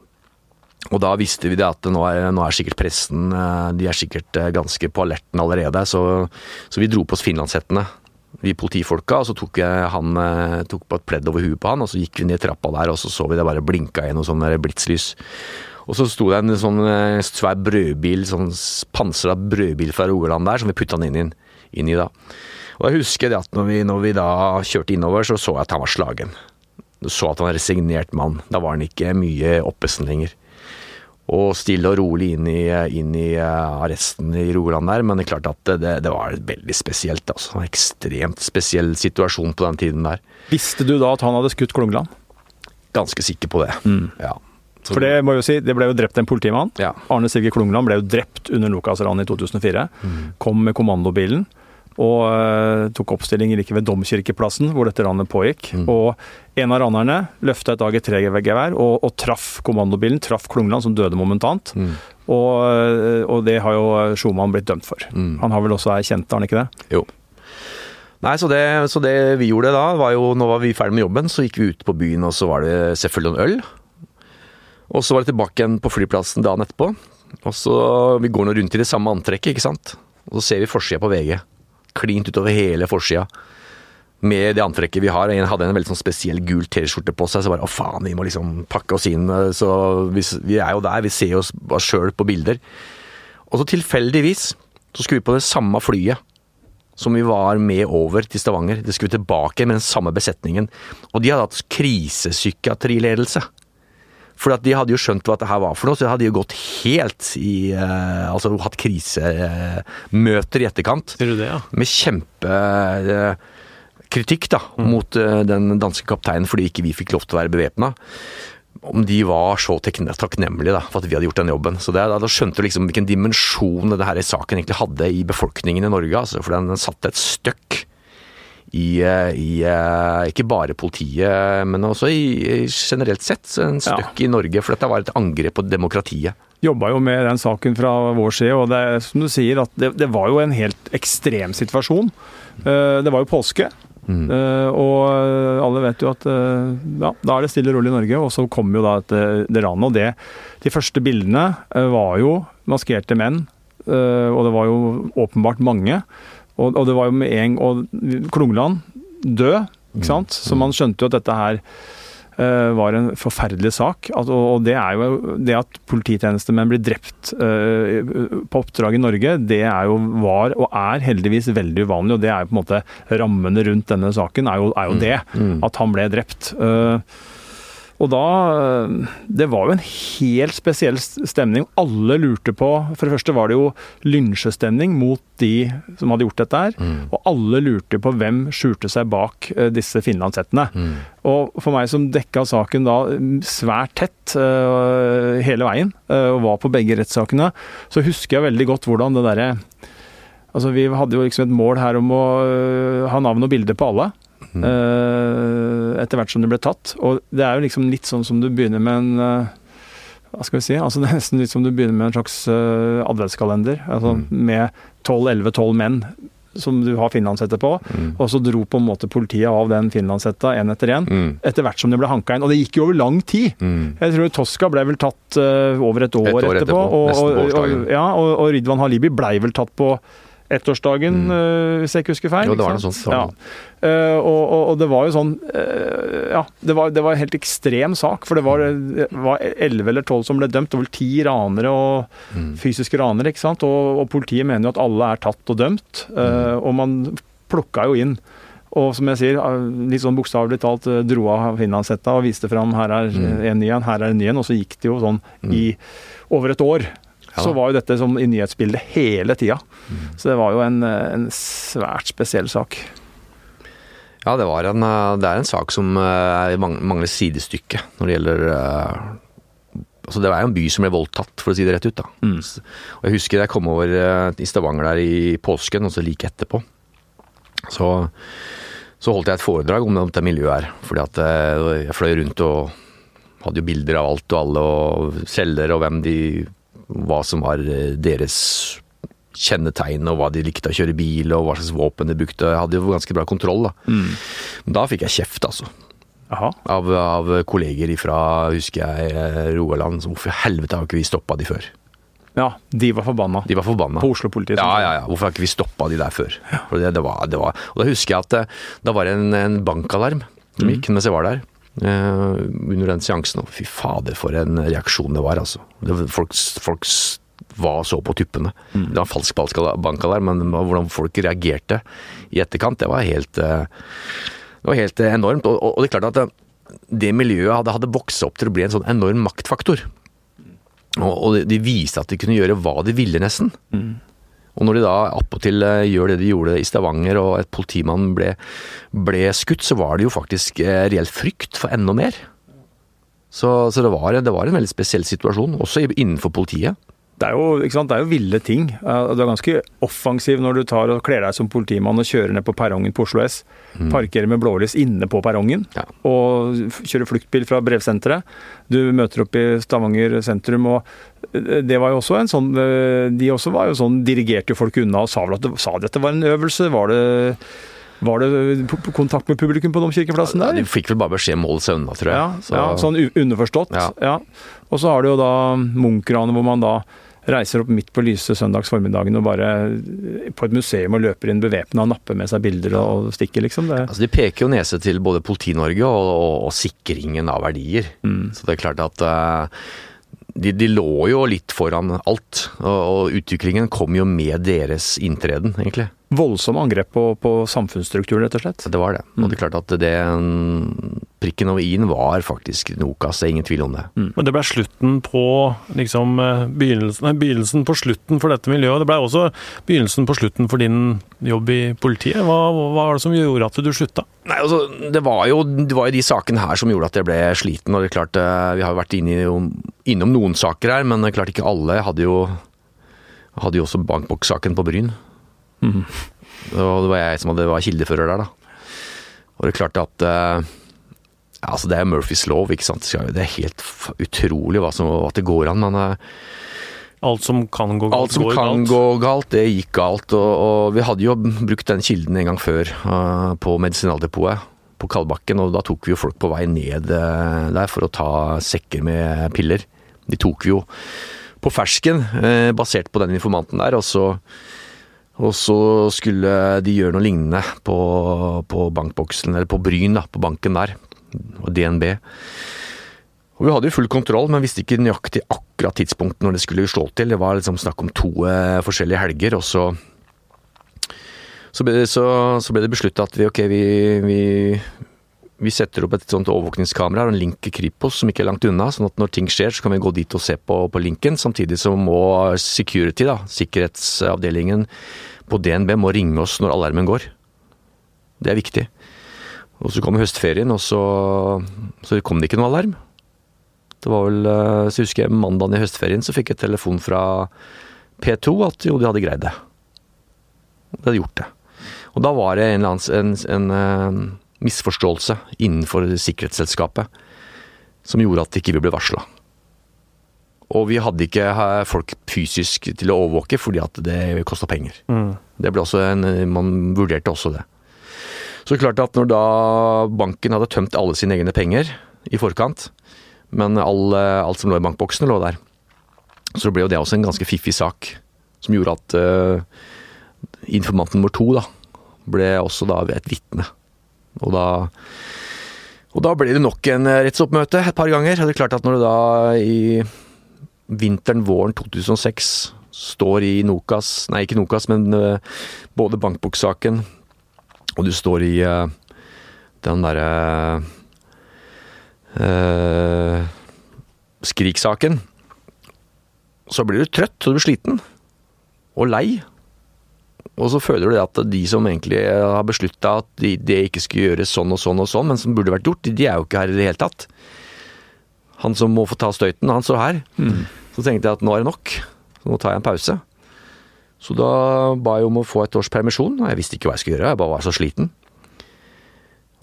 Og da visste vi det at nå er, nå er sikkert pressen eh, de er sikkert eh, ganske på alerten allerede. Så, så vi dro på oss finlandshettene, vi politifolka. Og så tok jeg han, eh, tok på et pledd over huet på han, og så gikk vi ned trappa der, og så så vi det bare blinka i noe sånn blitslys. Og så sto det en sånn svær brødbil, sånn pansra brødbil fra Rogaland der, som vi putta han inn, inn, i da. Og jeg husker det at når vi, når vi da kjørte innover, så så jeg at han var slagen. Du så at han var resignert mann. Da var han ikke mye oppesen lenger og stille og rolig inn i, inn i eh, arresten i Rogaland der, men det er klart at det, det var veldig spesielt. altså. En ekstremt spesiell situasjon på den tiden der. Visste du da at han hadde skutt Klungland? Ganske sikker på det, ja. Så- For det må jeg jo si, det ble jo drept en politimann. Ja. Arne Sivke Klungland ble jo drept under Nokas-ranet i 2004. Kom med kommandobilen og eh, tok oppstilling like ved Domkirkeplassen, hvor dette ranet pågikk. Og en av ranerne løfta et AG3-gevær og, og traff kommandobilen, traff Klungland, som døde momentant. Og, eh, og det har jo Schumann blitt dømt for. Han har vel også erkjent det, har han ikke det? Jo. Nei, så det, så det vi gjorde da, var jo Nå var vi ferdig med jobben, så gikk vi ut på byen, og så var det selvfølgelig en øl. Og så var det tilbake igjen på flyplassen dagen etterpå. Og så Vi går nå rundt i det samme antrekket, ikke sant. Og så ser vi forsida på VG. Klint utover hele forsida. Med det antrekket vi har. En hadde en veldig sånn spesiell gul T-skjorte på seg, så bare å faen, vi må liksom pakke oss inn. Så vi, vi er jo der, vi ser oss sjøl på bilder. Og så tilfeldigvis så skulle vi på det samme flyet som vi var med over til Stavanger. Det skulle vi tilbake med den samme besetningen. Og de hadde hatt krisepsykiatriledelse. For de hadde jo skjønt hva dette var for noe, så de hadde jo gått helt i eh, Altså hatt krisemøter i etterkant. Ser du det, ja? Med kjempekritikk da, mot eh, den danske kapteinen fordi ikke vi fikk lov til å være bevæpna. Om de var så takknemlige da, for at vi hadde gjort den jobben. Så det, Da skjønte du liksom hvilken dimensjon denne her saken egentlig hadde i befolkningen i Norge. Altså, for den satte et støkk i, eh, i eh, ikke bare politiet, men også i, generelt sett en støkk i Norge. For dette var et angrep på demokratiet. jobba jo med den saken fra vår side, og det som du sier at det, det var jo en helt ekstrem situasjon. Eh, Det var jo påske, Mm. og alle vet jo at ja, da er det stille og rolig i Norge. Og så kom jo da et, det ranet, og det De første bildene var jo maskerte menn, og det var jo åpenbart mange. Og, og det var jo med en Og Klungland død, ikke sant? Så man skjønte jo at dette her uh, var en forferdelig sak. At, og, og det er jo det at polititjenestemenn blir drept uh, på oppdrag i Norge, det er jo, var og er heldigvis veldig uvanlig. Og det er jo på en måte rammene rundt denne saken, er jo, er jo det. At han ble drept. Eh, og da Det var jo en helt spesiell stemning. Alle lurte på For det første var det jo lynsjestemning mot de som hadde gjort dette her. Og alle lurte på hvem skjulte seg bak eh, disse finlandshettene. Og for meg som dekka saken da mm, svært tett eh, hele veien, eh, og var på begge rettssakene, så husker jeg veldig godt hvordan det derre Altså, vi hadde jo liksom et mål her om å ha navn og bilde på alle. Øh, etter hvert som det ble tatt. Og det er jo liksom litt sånn som du begynner med en øh, Hva skal vi si? Altså, det er nesten litt som du begynner med en slags øh, adventskalender. Altså, Med 12-11-12 menn som du har finlandshette på. Og så dro på en måte politiet av den finlandshetta én etter én. Mm. Etter hvert som det ble hanka inn. Og det gikk jo over lang tid. Jeg tror Tosca ble vel tatt uh, over et år, Et år etterpå. etterpå, og, og, og, ja, og, og Ridwan Halibi blei vel tatt på ettårsdagen, øh, hvis jeg ikke husker feil. Mm. Jo, det var noe sånt, Sånn. Ja. Uh, og, og, og det var jo sånn uh, Ja, det var, det var en helt ekstrem sak. For det var elleve eller tolv som ble dømt. Var vel ti ranere og Mm. fysiske ranere. ikke sant? Og, og politiet mener jo at alle er tatt og dømt. uh, Mm. og man plukka jo inn. Og som jeg sier, eh, litt sånn bokstavelig talt eh, dro av finlandshetta og viste fram her er Mm. en ny en, her er en ny en. Og så gikk det jo sånn i over et år. Ja. Så var jo dette som i nyhetsbildet hele tida. Mm. Så det var jo en, en svært spesiell sak. Ja, det, var en, eh, det er en sak som eh, mangler sidestykke når det gjelder eh, Altså, det var jo en by som ble voldtatt, for å si det rett ut. da. Mm. Og Jeg husker jeg kom over i Stavanger der i påsken, og så like etterpå. Så, så holdt jeg et foredrag om dette miljøet her. Fordi at jeg fløy rundt og hadde jo bilder av alt og alle, og selger og hvem de Hva som var eh, deres kjennetegn, og hva de likte å kjøre bil, og hva slags våpen de brukte. Jeg hadde jo ganske bra kontroll, da. Men da fikk jeg kjeft, altså. Av, av kolleger fra, husker jeg, Roaland, Rogaland. som, Hvorfor i helvete har ikke vi stoppa de før? Ja, de var forbanna. De var forbanna. På Oslo-politiet. Ja, ja, ja. Hvorfor har ikke vi stoppa de der før? For det, det var, det var. Og da husker jeg at det, da var det en, en bankalarm som gikk mens jeg var der. Eh, under den seansen. Og fy fader, for en reaksjon det var, altså. Folk, folk var så på tuppene. Det var en falsk balska- bankalarm, men hvordan folk reagerte i etterkant, det var helt eh, Det var helt eh, enormt. Og, og, og det er klart at det, det miljøet hadde, hadde vokst opp til å bli en sånn enorm maktfaktor. Og, og de- viste at de kunne gjøre hva de ville, nesten. Og når de da appåtil eh, gjør det de gjorde i Stavanger, og et politimann ble, ble skutt, så var det jo faktisk eh, reell frykt for enda mer. Så, så det, var, det var en veldig spesiell situasjon, også innenfor politiet. Det er, jo, ikke sant? det er jo ville ting. Eh, Du er ganske offensiv når du tar og kler deg som politimann og kjører ned på perrongen på Oslo S. Parkerer med blålys inne på perrongen Ja. og kjører fluktbil fra brevsenteret. Du møter opp i Stavanger sentrum og eh, det var jo også en sånn eh, De også var jo sånn dirigerte folk unna og sa vel at det, sa de at det var en øvelse? Var det var det kontakt med publikum på Domkirkeplassen der? De fikk vel bare beskjed om å holde seg unna, tror jeg. Ja, Så- ja sånn underforstått. Ja. Ja. Og så har du jo da Munch-ranet, hvor man da reiser opp midt på lyse søndags formiddagen og bare eh, på et museum og løper inn bevæpna og napper med seg bilder og stikker, liksom. Det, Altså, de peker jo nese til både Politi-Norge og, og, og sikringen av verdier. Mm. Så det er klart at uh, de, de lå jo litt foran alt. Og, og utviklingen kom jo med deres inntreden, egentlig. Voldsomme angrep på, på samfunnsstrukturen, rett og slett. Det var det. Og det er klart at det Prikken over i-en var faktisk Nokas, det er ingen tvil om det. Men det ble slutten på liksom eh, begynnelsen, nei, begynnelsen på slutten for dette miljøet. Det ble også begynnelsen på slutten for din jobb i politiet. Hva, hva var det som gjorde at du slutta? Nei, altså, det var, jo, det var jo de sakene her som gjorde at jeg ble sliten. og det er klart, eh, Vi har jo vært inne i, innom noen saker her, men det er klart ikke alle. Jeg hadde jo, hadde jo også bankbokssaken på Bryn. Og det var jeg som hadde, var kildefører der, da. Og det er klart at eh, altså Det er Murphys lov, ikke sant. Det er helt utrolig hva som, at det går an. men... eh, Alt som kan gå galt, Alt som kan galt. gå galt, det gikk galt. Og, og vi hadde jo brukt den kilden en gang før uh, på Medisinaldepotet på Kalbakken, og da tok vi jo folk på vei ned uh, der for å ta sekker med piller. De tok vi jo på fersken, uh, basert på den informanten der, og så, og så skulle de gjøre noe lignende på, på bankboksen, eller på Bryn, da, på banken der, og DNB. Og Vi hadde jo full kontroll, men visste ikke nøyaktig akkurat tidspunkt når det skulle slå til. Det var liksom snakk om to eh, forskjellige helger, og så så ble, det, det besluttet at vi, ok, vi, vi, vi setter opp et sånt overvåkningskamera og en link i Kripos som ikke er langt unna, sånn at når ting skjer, så kan vi gå dit og se på, på linken. Samtidig så må security, da, sikkerhetsavdelingen på DNB, må ringe oss når alarmen går. Det er viktig. Og så kom høstferien, og så, så kom det ikke noe alarm. Det var vel, eh, så husker jeg mandagen i høstferien så fikk jeg telefon fra P2 at jo, de hadde greid det. De hadde gjort det. Og da var det en, en, en eh, misforståelse innenfor sikkerhetsselskapet som gjorde at ikke vi ble varsla. Og vi hadde ikke eh, folk fysisk til å overvåke fordi at det kosta penger. Det ble også en, Man vurderte også det. Så klart at når da banken hadde tømt alle sine egne penger i forkant, men all, eh, alt som lå i bankboksene lå der, så ble jo det også en ganske fiffig sak. Som gjorde at uh, informant nummer to da, ble også da et vitne. Og da, og da ble det nok en eh, rettsoppmøte et par ganger. Det er klart at når du da i vinteren, våren 2006 står i Nokas, nei ikke Nokas, men eh, både bankboksaken og du står i eh, den derre uh, Skrik-saken, så blir du trøtt og du blir sliten. Og lei. Og så føler du det at de som egentlig har beslutta at de, det ikke skulle gjøres sånn og sånn og sånn, men som burde vært gjort, de er jo ikke her i det hele tatt. Han som må få ta støyten, han står her. Så tenkte jeg at nå er det nok. Så nå tar jeg en pause. Så da ba jeg om å få et års permisjon, og jeg visste ikke hva jeg skulle gjøre. Jeg bare var så sliten.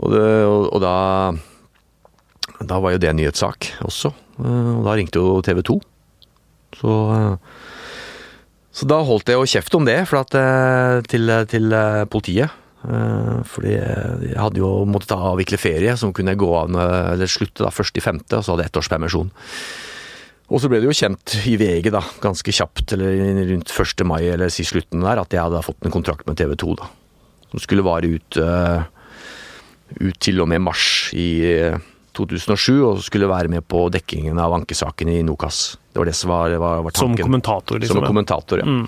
Og, det, og, og da Da var jo det en nyhetssak også. Eh, Og da ringte jo TV 2. Så Så da holdt jeg jo kjeft om det at, eh, til, til eh, politiet. Eh, Fordi jeg hadde jo måttet avvikle ferie, som kunne gå av eller slutte da, først i femte, og så hadde jeg ettårspermisjon. års permisjon. Og så ble det jo kjent i VG da, ganske kjapt, eller rundt 1. mai eller si slutten der, at jeg hadde fått en kontrakt med TV 2. da. Som skulle vare ut, ut til og med mars i 2007, og skulle være med på dekkingen av ankesaken i Nokas. Det var det som var, var, var Som kommentator, liksom. Som kommentator, ja. Mm.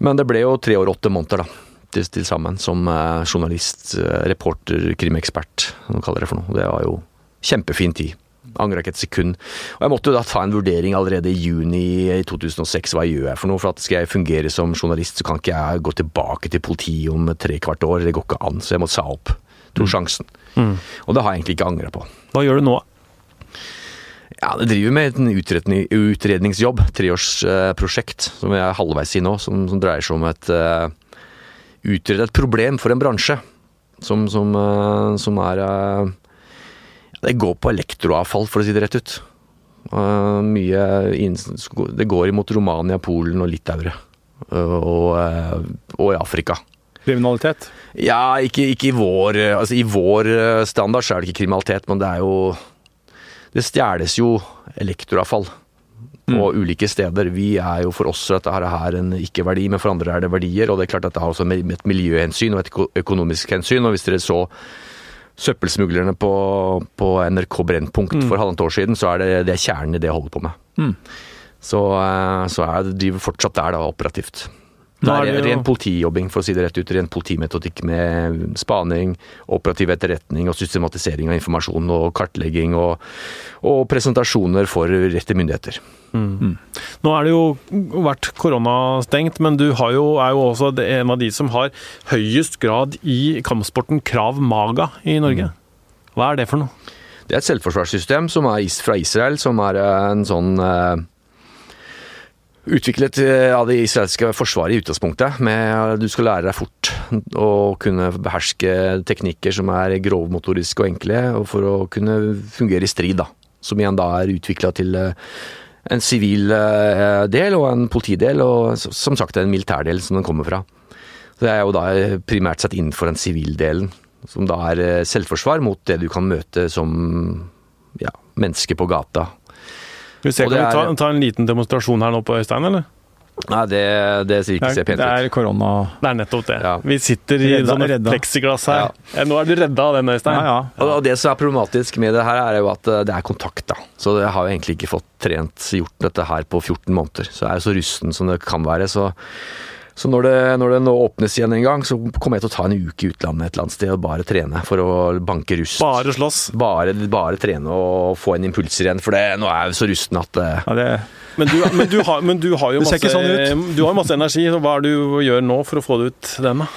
Men det ble jo tre år og åtte måneder da, til, til sammen som eh, journalist, eh, reporter, krimekspert, hva de kaller det for noe. Det var jo kjempefin tid. Angra ikke et sekund. Og jeg måtte jo da ta en vurdering allerede i juni i 2006. Hva gjør jeg for noe? For at skal jeg fungere som journalist, så kan ikke jeg gå tilbake til politiet om tre kvart år. Det går ikke an. Så jeg måtte sa opp. Dro sjansen. Mm. Og det har jeg egentlig ikke angra på. Hva gjør du nå? Ja, det driver med en utredning, utredningsjobb, treårsprosjekt, som jeg er halvveis i nå, som, som dreier seg om et uh, Utrede et problem for en bransje, som, som, uh, som er uh, Det går på elektroavfall, for å si det rett ut. Uh, mye Det går imot Romania, Polen og Litauere. eh, og, eh, og i Afrika. Kriminalitet. Ja, ikke, ikke i vår Altså i vår eh, standard så er det ikke kriminalitet, men det er jo Det stjeles jo elektroavfall på ulike steder. Vi er jo for oss at dette her er en ikke-verdi, men for andre er det verdier. Og det er klart at det har også med et miljøhensyn og et økonomisk hensyn. Og hvis dere så søppelsmuglerne på, på NRK Brennpunkt for halvannet år siden, så er det, det er kjernen i det jeg holder på med. Mm. Så, eh, så det driver fortsatt der, da, operativt. Det er, det ren politijobbing, for å si det rett ut. Ren politimetodikk med spaning, operativ etterretning og systematisering av informasjon og kartlegging og, og presentasjoner for rette myndigheter. Nå er det jo vært koronastengt, men du har jo, er jo også en av de som har høyest grad i kampsporten Krav Maga i Norge. Hva er det for noe? Det er et selvforsvarssystem som er fra Israel, som er en sånn eh, Utviklet eh, av det israelske forsvaret i utgangspunktet. med Du skal lære deg fort å kunne beherske teknikker som er grovmotoriske og enkle, og for å kunne fungere i strid. da. Som igjen da er utvikla til eh, en sivil eh, del og en politidel, og som sagt en militærdel som den kommer fra. Så det er jo da primært sett innenfor den sivildelen, som da er selvforsvar mot det du kan møte som ja, menneske på gata. Vi se, kan er... vi ta, ta en liten demonstrasjon her nå på Øystein, eller? Nei, det, det ser ikke pent ut. det er korona... Det er nettopp det. Ja. Vi sitter i Redda- sånne redda. pleksiglass her. Ja, nå er du redda av den, Øystein. Ja, og det som er problematisk med det her, er jo at eh, det er kontakt, da. Så jeg har jo egentlig ikke fått trent gjort dette her på 14 måneder. Så jeg er jo så rusten som det kan være. Så, så når, det, når det nå åpnes igjen en gang, så kommer jeg til å ta en uke i utlandet et eller annet sted og bare trene for å banke rust. Bare slåss. Bare, bare trene og få inn impulser igjen, for det, nå er jeg så rusten at eh, Ja, det, Men du, men du, har, men du har jo masse, sånn du har masse energi. så Hva er det du gjør nå for å få det ut den, da?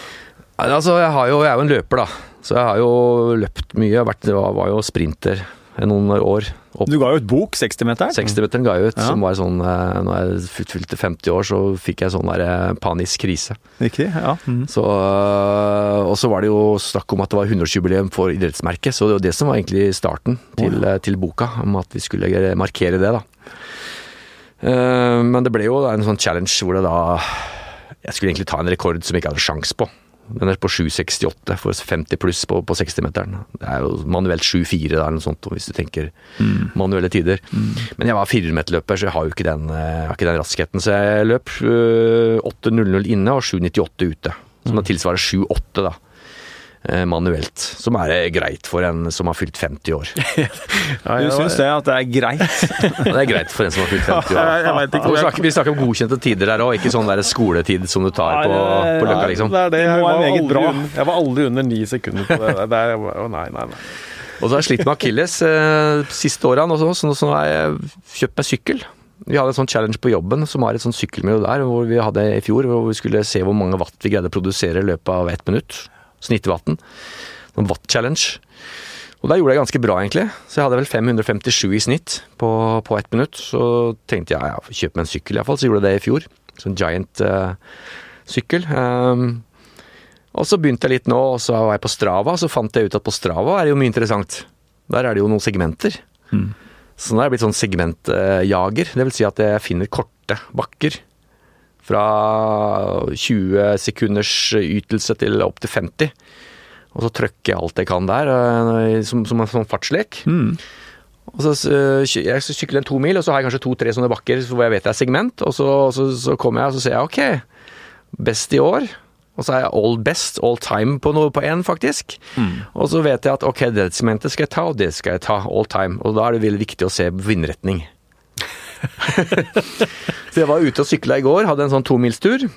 Altså, jeg, har jo, jeg er jo en løper, da. Så jeg har jo løpt mye. Jeg vært, var, var jo sprinter i noen år. Opp du ga jo et bok, 60-meteren. 60-meteren ga jeg ut, Ja. som var sånn eh, Når jeg fylt- fylte 50 år, så fikk jeg sånn der eh, panisk krise. Riktig, ja. Mm. Så, øh, og så var det jo snakk om at det var 100-årsjubileum for idrettsmerket, så det var det som var egentlig starten til, eh, til boka, om at vi skulle markere det, da. Eh, Men det ble jo en sånn challenge hvor det da Jeg skulle egentlig ta en rekord som jeg ikke hadde sjans på. Den er på 7,68 for 50 pluss på, på 60-meteren. Det er jo manuelt 7,4 da, eller noe sånt, hvis du tenker manuelle tider. Men jeg var 400-meterløper, så jeg har jo ikke den, eh, ikke den raskheten. Så jeg løp øh, 8,00 inne og 7,98 ute. Som da tilsvarer 7,8 da. Eh, Manuelt. Som er greit for en som har fylt 50 år. Ja, Du syns det at det er greit? Det er greit for en som har fylt 50 år. Ikke vi, snakker, vi snakker om godkjente tider der òg, ikke sånn der skoletid som du tar på, på Løkka, liksom. Det er det. Jeg var, meget aldri jeg var aldri under ni sekunder på det. det er, å, nei, nei, nei. Og så har jeg slitt med akilles eh, siste årene, så, så, så nå har jeg kjøpt meg sykkel. Vi hadde en sånn challenge på jobben som var et sånn sykkelmiljø der, hvor vi hadde i fjor, hvor vi skulle se hvor mange watt vi greide å produsere i løpet av ett minutt. Snittvatten. Noen watt-challenge. Og der gjorde jeg ganske bra, egentlig. Så jeg hadde vel 557 i snitt på, på ett minutt. Så tenkte jeg ja, kjøpe meg en sykkel iallfall. Så gjorde jeg det i fjor. Sånn giant eh. Um, og så begynte jeg litt nå, og så var jeg på Strava, så fant jeg ut at på Strava er det jo mye interessant. Der er det jo noen segmenter. Så nå er jeg blitt sånn segmentjager. Det vil si at jeg finner korte bakker Fra 20 sekunders ytelse til opp til 50. Og så trykker jeg alt jeg kan der, eh, som, som en sånn fartslek. Mm. Og så eh, jeg sykler en to mil, og så har jeg kanskje to-tre sånne bakker hvor jeg vet det er segment. Og så, så, så kommer jeg og så sier jeg ok, best i år. Og så er jeg all best, all time på noe på én, faktisk. Og så vet jeg at ok, det segmentet skal jeg ta, og det skal jeg ta all time. Og da er det veldig viktig å se vindretning. så jeg var ute og sykla i går, hadde en sånn tomilstur.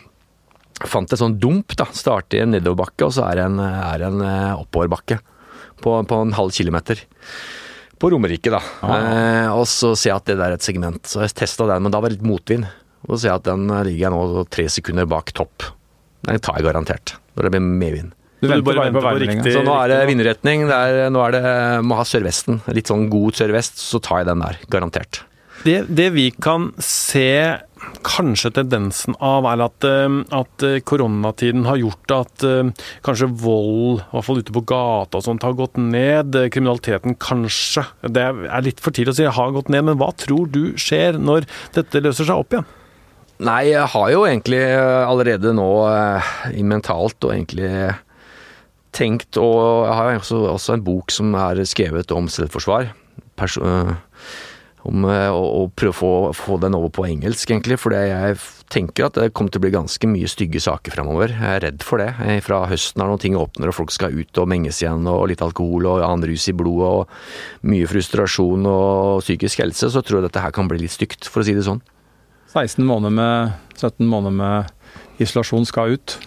Fant et sånn dump, da. Starter i en nedoverbakke, og så er det en, er en eh, oppoverbakke på, på en halv kilometer. På Romerike, da. Eh, og så ser jeg at det der er et segment. Så jeg testa den, men da var det litt motvind. Og så ser jeg at den eh, ligger jeg nå tre sekunder bak topp. Den tar jeg garantert. Når det blir medvind. Du Så du bare venter på på riktig- Så nå er det vindretning. Det er, nå er det, må ha sørvesten. Litt sånn god sørvest, så tar jeg den der. Garantert. Det, det vi kan se kanskje tendensen av, er at, eh, at eh, koronatiden har gjort at eh, kanskje vold, i hvert fall ute på gata og sånt, har gått ned. Kriminaliteten kanskje, det er litt for tidlig å si, har gått ned. Men hva tror du skjer når dette løser seg opp igjen? Nei, jeg har jo egentlig allerede nå mentalt og egentlig tenkt Og jeg har også, også en bok som er skrevet om selvforsvar. Person om eh, å, å prøve å få, få den over på engelsk, egentlig. For jeg tenker at det kommer til å bli ganske mye stygge saker fremover. Jeg er redd for det. Eh, Fra høsten er noen ting åpner, og folk skal ut og menges igjen, og litt alkohol og annen rus i blodet, og mye frustrasjon og psykisk helse, så tror jeg dette her kan bli litt stygt, for å si det sånn. 16 måneder med 17 måneder med isolasjon skal ut.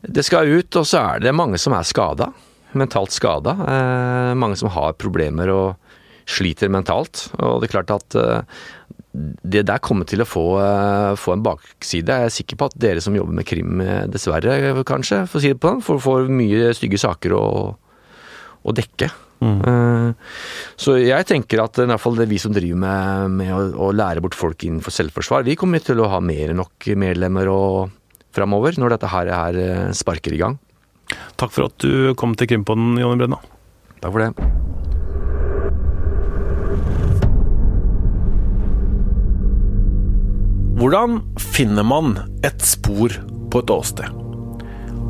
Det skal ut, og så er det mange som er skada. Mentalt skada. Eh, mange som har problemer og sliter mentalt. Og det er klart at eh, det der kommer til å få, eh, få en bakside. Jeg er sikker på at dere som jobber med krim, eh, dessverre kanskje, for å si det på den, får, får mye stygge saker å, å dekke. Mm. Så jeg tenker at i hvert fall det vi som driver med, med å, å lære bort folk innenfor selvforsvar, vi kommer til å ha mer enn nok medlemmer og framover når dette her er, eh, sparker i gang. Takk for at du kom til Krimpodden, Jonny Brenna. Takk for det. Hvordan finner man et spor på et åsted?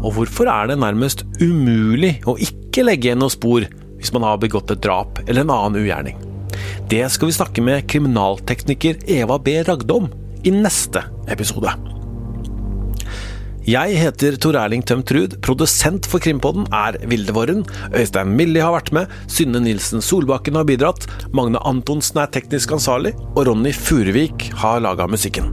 Og hvorfor er det nærmest umulig å ikke legge igjen noe spor hvis man har begått et drap eller en annen ugjerning? Det skal vi snakke med kriminaltekniker Eva B. Ragdom i neste episode. Jeg heter Tor Erling Tømt Ruud. Produsent for Krimpodden er Vilde Våren. Øystein Millie har vært med. Synne Nilsen Solbakken har bidratt. Magne Antonsen er teknisk ansvarlig. Og Ronny Furuvik har laga musikken.